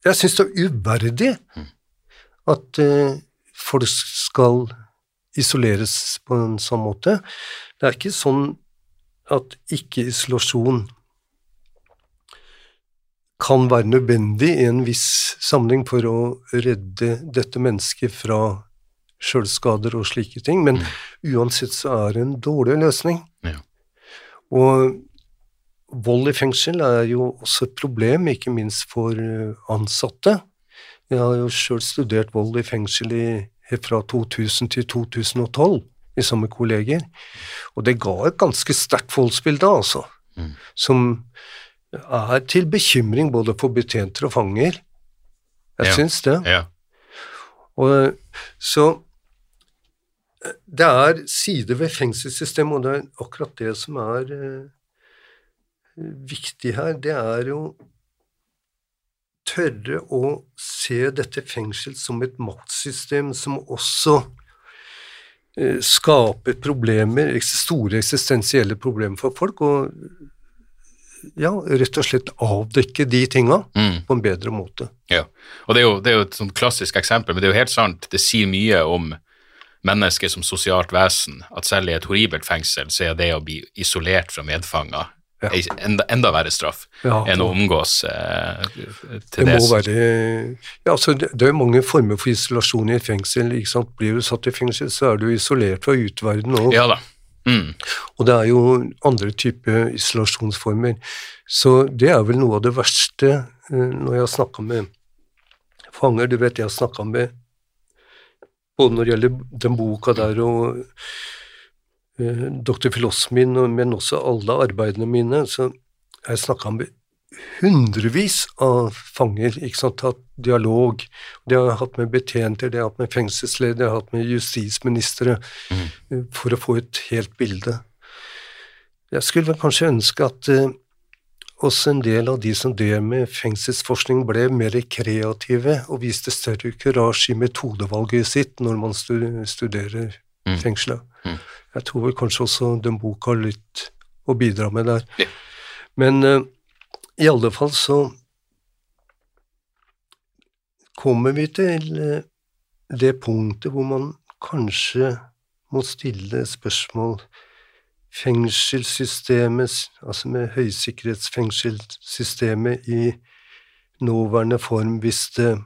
jeg syns det er uverdig at uh, folk skal isoleres på en sånn måte. Det er ikke sånn at ikke-isolasjon kan være nødvendig i en viss sammenheng for å redde dette mennesket fra sjølskader og slike ting, men uansett så er det en dårlig løsning. Ja. Og vold i fengsel er jo også et problem, ikke minst for eh, ansatte. Jeg har jo sjøl studert vold i fengsel i, fra 2000 til 2012 i samme kolleger, og det ga et ganske sterkt voldsbilde, altså, som er til bekymring både for betjenter og fanger. Jeg Ja. syns det. Ja. Og, så eh, det er sider ved fengselssystemet, og det er akkurat det som er eh, viktig her. Det er jo tørre å se dette fengsel som et maktsystem som også eh, skaper problemer, store eksistensielle problemer for folk, og ja, rett og slett avdekke de tinga Mm. på en bedre måte. Ja, og det er, jo, det er jo et sånt klassisk eksempel, men det er jo helt sant. Det sier mye om mennesket som sosialt vesen, at selv i et horribelt fengsel så er det å bli isolert fra medfanger Ja. enda, enda verre straff Ja, enn å omgås eh, til Det det. må være ja, altså det, det er mange former for isolasjon i et fengsel. ikke sant? Blir du satt i fengsel, så er du isolert fra utverdenen òg. Ja da. Mm. Og det er jo andre typer isolasjonsformer. Så det er vel noe av det verste eh, når jeg har snakka med fanger. Du vet, jeg har snakka med både når det gjelder den boka der og eh, Dr. Filosmin, men også alle arbeidene mine, så jeg snakka med hundrevis av fanger, ikke sant, hatt dialog. Det har jeg hatt med betjenter, det har jeg hatt med fengselsledere, det har jeg hatt med justisministre, mm. for å få et helt bilde. Jeg skulle vel kanskje ønske at eh, også en del av de som drev med fengselsforskning, ble mer kreative og viste større kurasje i metodevalget sitt når man studerer Mm. fengsla. Mm. Jeg tror vel kanskje også den boka har litt å bidra med der. Ja. Men uh, i alle fall så kommer vi til eh, det punktet hvor man kanskje må stille spørsmål Fengselssystemet, altså med høysikkerhetsfengselssystemet i nåværende form, hvis det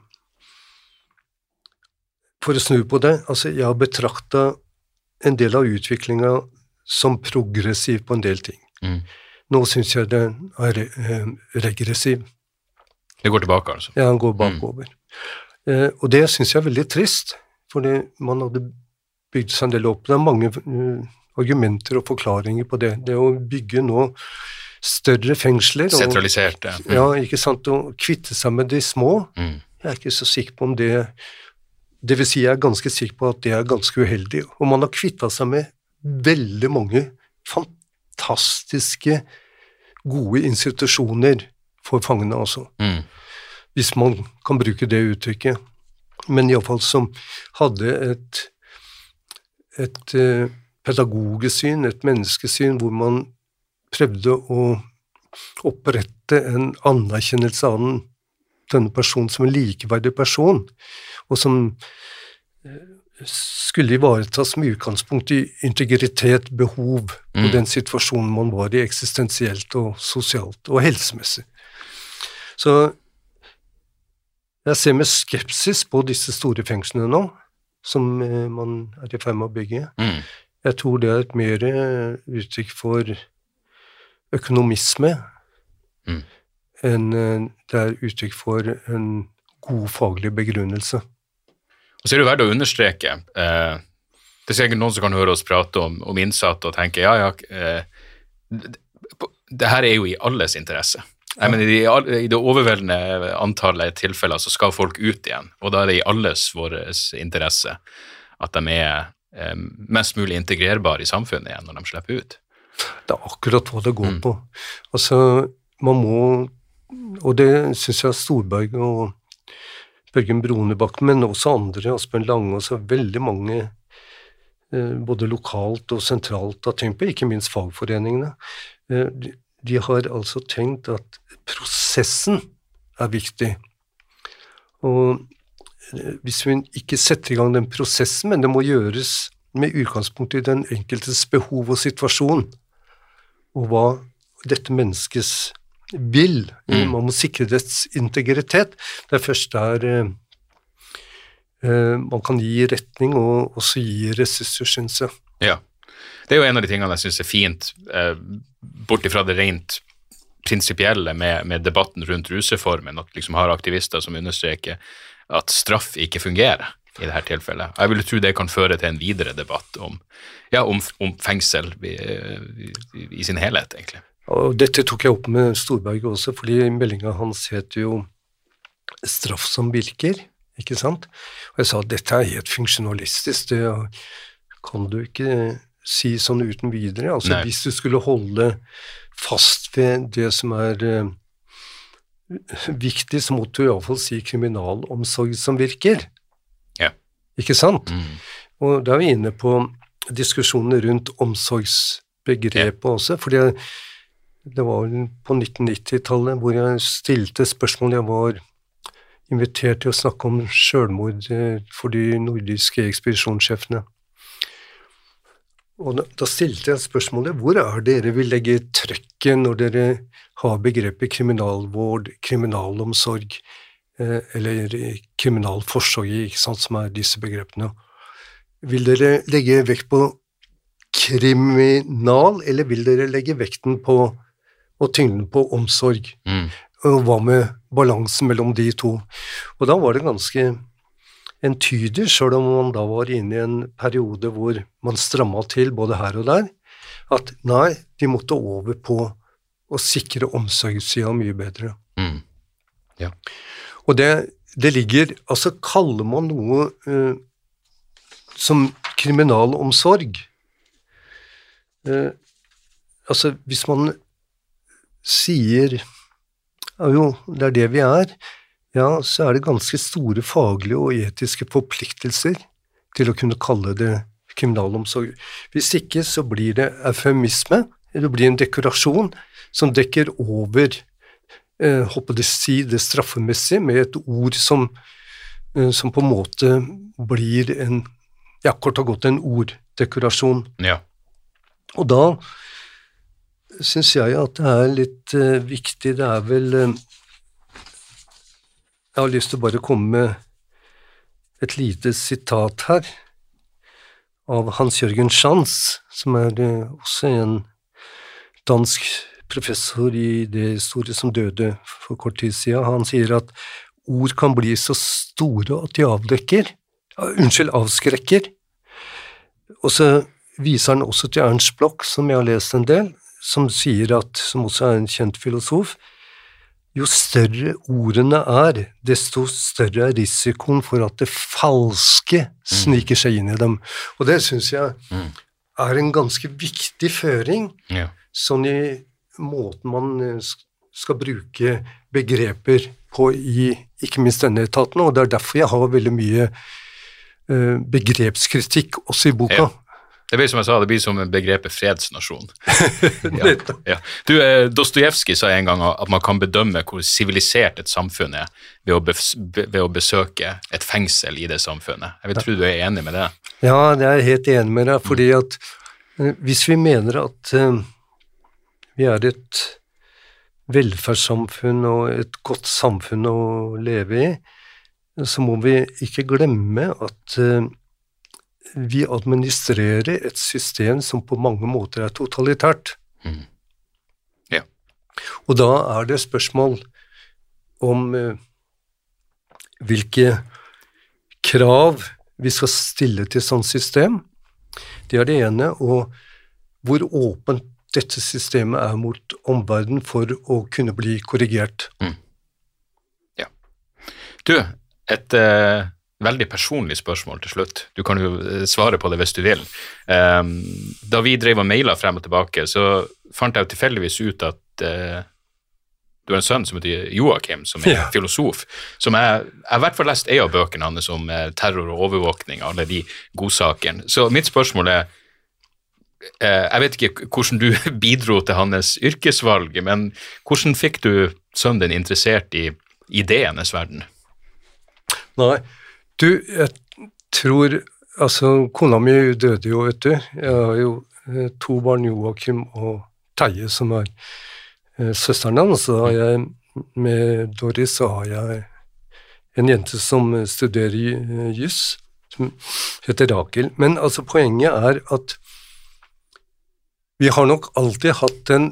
for å snu på det, altså jeg har betrakta en del av utviklinga som progressiv på en del ting. Mm. Nå syns jeg den er eh, regressiv. Det går tilbake, altså. Ja, han går bakover. Eh, og det syns jeg er veldig trist, fordi man hadde bygd seg en del opp. Det er mange eh, argumenter og forklaringer på det. Det å bygge nå større fengsler Sentraliserte. Mm. ja, ikke sant, Å kvitte seg med de små, Mm. jeg er ikke så sikker på om det Det vil si, jeg er ganske sikker på at det er ganske uheldig. Og man har kvitta seg med veldig mange fantastiske, gode institusjoner for fangene, altså. Mm. Hvis man kan bruke det uttrykket. Men iallfall som hadde et, et eh, pedagogisk syn, et menneskesyn, hvor man prøvde å opprette en anerkjennelse av den, denne personen som en likeverdig person, og som eh, skulle ivaretas med utgangspunkt i integritet, behov, og den situasjonen man var i eksistensielt og sosialt og helsemessig. Så jeg ser med skepsis på disse store fengslene nå, som eh, man er i ferd med å bygge. Mm. Jeg tror det er et mer eh, uttrykk for økonomisme Mm. enn eh, det er uttrykk for en god faglig begrunnelse. Og så er det verdt å understreke eh, Det er sikkert noen som kan høre oss prate om, om innsatte og tenke ja, ja eh, det, det her er jo i alles interesse. Ja. Nei, men i, I det overveldende antallet tilfeller så skal folk ut igjen, og da er det i alles vår interesse at de er mest mulig integrerbare i samfunnet igjen når de slipper ut. Det er akkurat hva det går på. Altså, man må Og det syns jeg Storberg og Børgen Bronebakk, men også andre, Asbjørn Lange, også veldig mange eh, både lokalt og sentralt har tenkt på, ikke minst fagforeningene. Eh, de, har altså tenkt at prosessen er viktig. Og eh, hvis vi ikke setter i gang den prosessen, men det må gjøres med utgangspunkt i den enkeltes behov og situasjon, og hva dette menneskets vil. Man må sikre dets integritet. Det er først der eh, eh, man kan gi retning og også gi ressurser. Ja. Det er jo en av de tingene jeg syns er fint, eh, bort ifra det rent prinsipielle med, med debatten rundt rusreformen, at liksom har aktivister som understreker at straff ikke fungerer i dette tilfellet. Jeg vil tro det kan føre til en videre debatt om, ja, om, om fengsel i, i, i sin helhet, egentlig. Og dette tok jeg opp med Storberget også, fordi meldinga hans het jo 'Straff som virker', ikke sant? Og jeg sa at dette er helt funksjonalistisk, det kan du ikke si sånn uten videre. Altså Nei. hvis du skulle holde fast ved det som er viktig, så måtte du iallfall si kriminalomsorg som virker. Ja. Ikke sant? Mm. Og da er vi inne på diskusjonene rundt omsorgsbegrepet også, fordi jeg, det var på 1990-tallet hvor jeg stilte spørsmål. Jeg var invitert til å snakke om sjølmord eh, for de nordiske ekspedisjonssjefene. Og da, da stilte jeg spørsmålet hvor er dere vil legge trøkket når dere har begrepet kriminalvård, kriminalomsorg eh, eller kriminalforsorg, sant, som er disse begrepene. Vil dere legge vekt på kriminal, eller vil dere legge vekten på og tyngden på omsorg? Mm. Og hva med balansen mellom de to? Og da var det ganske entydig, sjøl om man da var inne i en periode hvor man stramma til både her og der, at nei, de måtte over på å sikre omsorgssida mye bedre. Mm. Ja. Og det, det ligger Altså, kaller man noe uh, som kriminalomsorg uh, Altså, hvis man sier ja, jo, det er det vi er, ja, så er det ganske store faglige og etiske forpliktelser til å kunne kalle det kriminalomsorg. Hvis ikke så blir det eufemisme, det blir en dekorasjon som dekker over eh, håper det si det straffemessige med et ord som, eh, som på en måte blir en ja, kort og godt en orddekorasjon. ja. Og da syns jeg at det er litt eh, viktig Det er vel eh, Jeg har lyst til å bare komme med et lite sitat her av Hans-Jørgen Schanz, som er eh, også en dansk professor i det store som døde for kort tid siden. Han sier at ord kan bli så store at de avdekker, unnskyld, avskrekker. Og så viser han også til Ernst Bloch, som jeg har lest en del, som sier at, som også er en kjent filosof, jo større ordene er, desto større er risikoen for at det falske sniker seg inn i dem. Og det syns jeg er en ganske viktig føring, Ja. sånn i måten man eh, skal bruke begreper på i ikke minst denne etaten, og det er derfor jeg har veldig mye eh, begrepskritikk også i boka. Ja. Det blir som jeg sa, det blir som begrepet fredsnasjon. Ja, ja. Du, eh, Dostojevskij sa en gang at man kan bedømme hvor sivilisert et samfunn er ved å, ved å besøke et fengsel i det samfunnet. Jeg vil tro du er enig med det? Ja, jeg er helt enig med deg, fordi at eh, hvis vi mener at vi er et velferdssamfunn og et godt samfunn å leve i, så må vi ikke glemme at eh, vi administrerer et system som på mange måter er totalitært. Mm. Ja. Og da er det spørsmål om eh, hvilke krav vi skal stille til sånt system. Det er det ene, og hvor åpent dette systemet er mot omverdenen for å kunne bli korrigert. ja Du, et eh, veldig personlig spørsmål til slutt. Du kan jo eh, svare på det hvis du vil. Ehm, da vi drev og maila frem og tilbake, så fant jeg jo tilfeldigvis ut at eh, du har en sønn som heter Joakim, som er Ja. filosof. Som jeg, har i hvert fall lest en av bøkene hans om eh, terror og overvåkning, alle de godsakene. Så mitt spørsmål er eh, Jeg vet ikke hvordan du bidro til hans yrkesvalg, men hvordan fikk du sønnen din interessert i ideenes verden? Nei, du, jeg tror Altså, kona mi døde jo, vet du. Jeg har jo eh, to barn, Joakim og Teie, som er eh, søsteren hans. Så har jeg med Doris så har jeg en jente som eh, studerer eh, juss, som heter Rakel. Men altså, poenget er at vi har nok alltid hatt en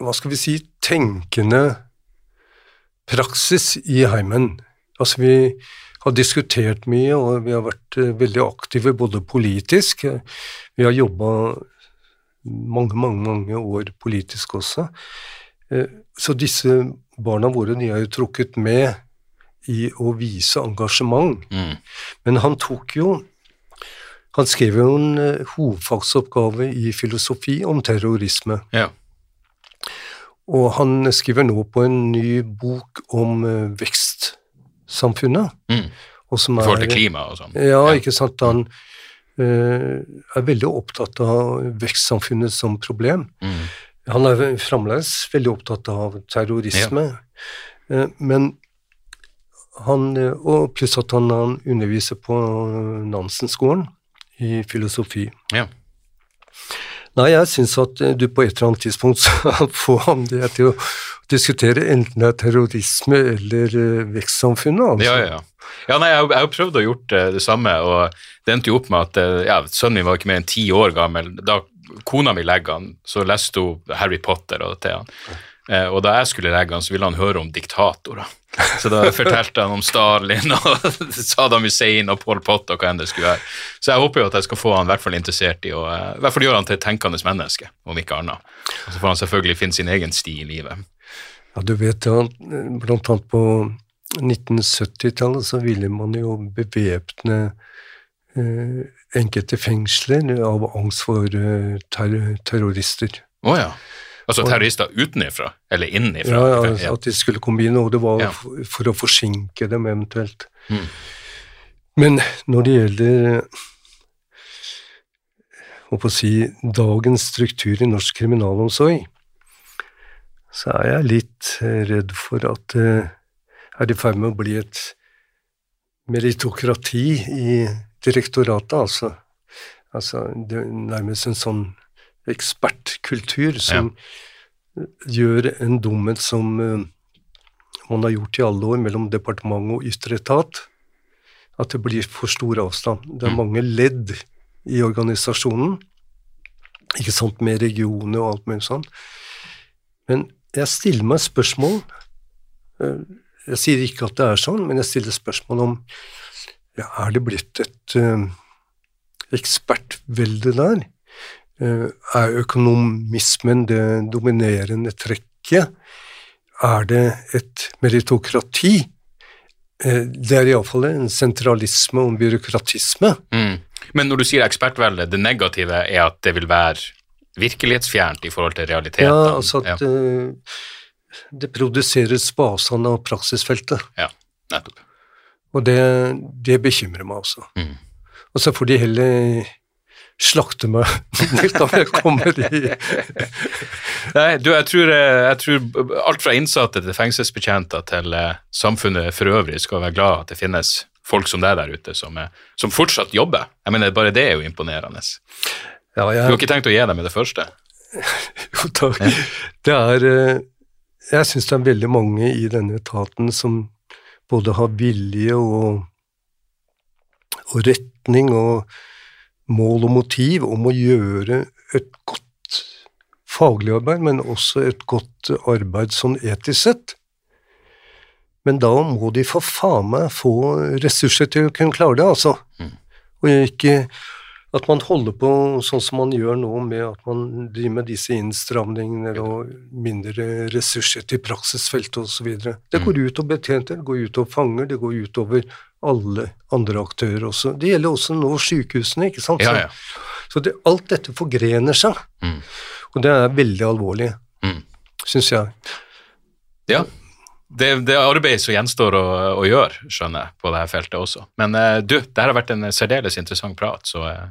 hva skal vi si, tenkende praksis i heimen. Altså, vi har diskutert mye, og vi har vært eh, veldig aktive både politisk Vi har jobba mange, mange, mange år politisk også. Eh, Så disse barna våre de er jo trukket med i å vise engasjement. Mm. Men han tok jo Han skrev jo en eh, hovedfagsoppgave i filosofi om terrorisme. Ja. Og han skriver nå på en ny bok om eh, vekstsamfunnet. Mm. Og som I forhold til klima og sånn. Ja, ikke sant. Han uh, er veldig opptatt av vekstsamfunnet som problem. Mm. Han er fremdeles veldig opptatt av terrorisme, eh, men han, og pluss at han, han underviser på Nansen-skolen i filosofi. Ja. Nei, jeg syns at eh, du på et eller annet tidspunkt skal få det til å diskutere enten det er terrorisme eller eh, vekstsamfunnet. Altså. Ja, ja, ja. ja nei, jeg, har- prøvd å gjort eh, det samme, og det endte jo opp med at ja, sønnen min var ikke mer enn ti år gammel. Da kona mi legger han, så leste hun Harry Potter og til han. Eh, og da jeg skulle legge han, så ville han høre om diktatorer. Så da fortalte han om Stalin og Saddam Hussein og Pol Pot og hva enn det skulle være. Så jeg håper jo at jeg skal få han i hvert fall interessert i å eh, i hvert fall gjøre han til et tenkende menneske, om ikke annet. Og så får han selvfølgelig finne sin egen sti i livet. Ja, du vet ja, blant annet på 1970-tallet så ville man jo bevæpne eh, enkelte fengsler av angst for eh, ter terrorister. Å ja. Altså terrorister utenifra, eller innenifra? Ja, ja. At de skulle komme inn, og det var Ja. for, å forsinke dem eventuelt. Mm. Men når det gjelder å på å si, dagens struktur i norsk kriminalomsorg, så er jeg litt eh, redd for at det er i ferd med å bli et meritokrati i direktoratet, altså. Altså det er nærmest en sånn ekspertkultur som gjør en dumhet som eh, man har gjort i alle år mellom departement og ytre etat, at det blir for stor avstand. Det er mange ledd i organisasjonen, ikke sant, med regioner og alt mulig sånn. Men jeg stiller meg spørsmål eh, Jeg sier ikke at det er sånn, men jeg stiller spørsmål om ja, er det blitt et uh, ekspertvelde der? Uh, er økonomismen det dominerende trekket? Er det et meritokrati? Uh, det er iallfall en sentralisme og en byråkratisme. Mm. Men når du sier ekspertvelde, det negative er at det vil være virkelighetsfjernt i forhold til realiteten? Ja, altså at ja. det produseres på avstand av praksisfeltet. Ja, nettopp. Og det, det bekymrer meg også. Mm. Og så får de heller slakte meg om jeg kommer i Nei, du, jeg tror, jeg tror, alt fra innsatte til fengselsbetjenter til uh, samfunnet for øvrig skal være glad at det finnes folk som deg der ute som, er, som fortsatt jobber. Jeg mener, Bare det er jo imponerende. Ja, jeg, du har ikke tenkt å gi dem i det første? Jo takk. Det er eh, Jeg syns det er veldig mange i denne etaten som både har vilje og, og retning og mål og motiv om å gjøre et godt faglig arbeid, men også et godt arbeid sånn etisk sett. Men da må de for faen meg få ressurser til å kunne klare det, altså. Mm. Og ikke at man holder på sånn som man gjør nå, med at man driver med disse innstramningene og mindre ressurser til praksisfeltet osv. Det går mm. ut over betjenter, det går ut over fanger, det går ut over alle andre aktører også. Det gjelder også nå sykehusene, ikke sant. Ja, ja. Så det, alt dette forgrener seg, mm. og det er veldig alvorlig, mm. syns jeg. Ja, det, det arbeidet som gjenstår å, å, gjøre, skjønner jeg, på dette feltet også. Men uh, du, det har vært en særdeles interessant prat, så uh,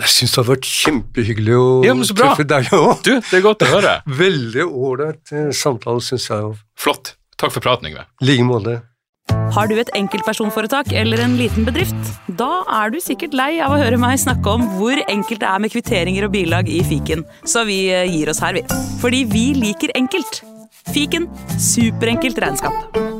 jeg syns det har vært kjempehyggelig å ja, treffe deg òg. Du, det er godt å høre. Veldig ålreit eh, samtale, syns jeg. Flott. Takk for praten, Yngve. I like måte. Har du et enkeltpersonforetak eller en liten bedrift? Da er du sikkert lei av å høre meg snakke om hvor enkelt det er med kvitteringer og bilag i fiken, så vi eh, gir oss her, vi. Fordi vi liker enkelt. Fiken superenkelt regnskap.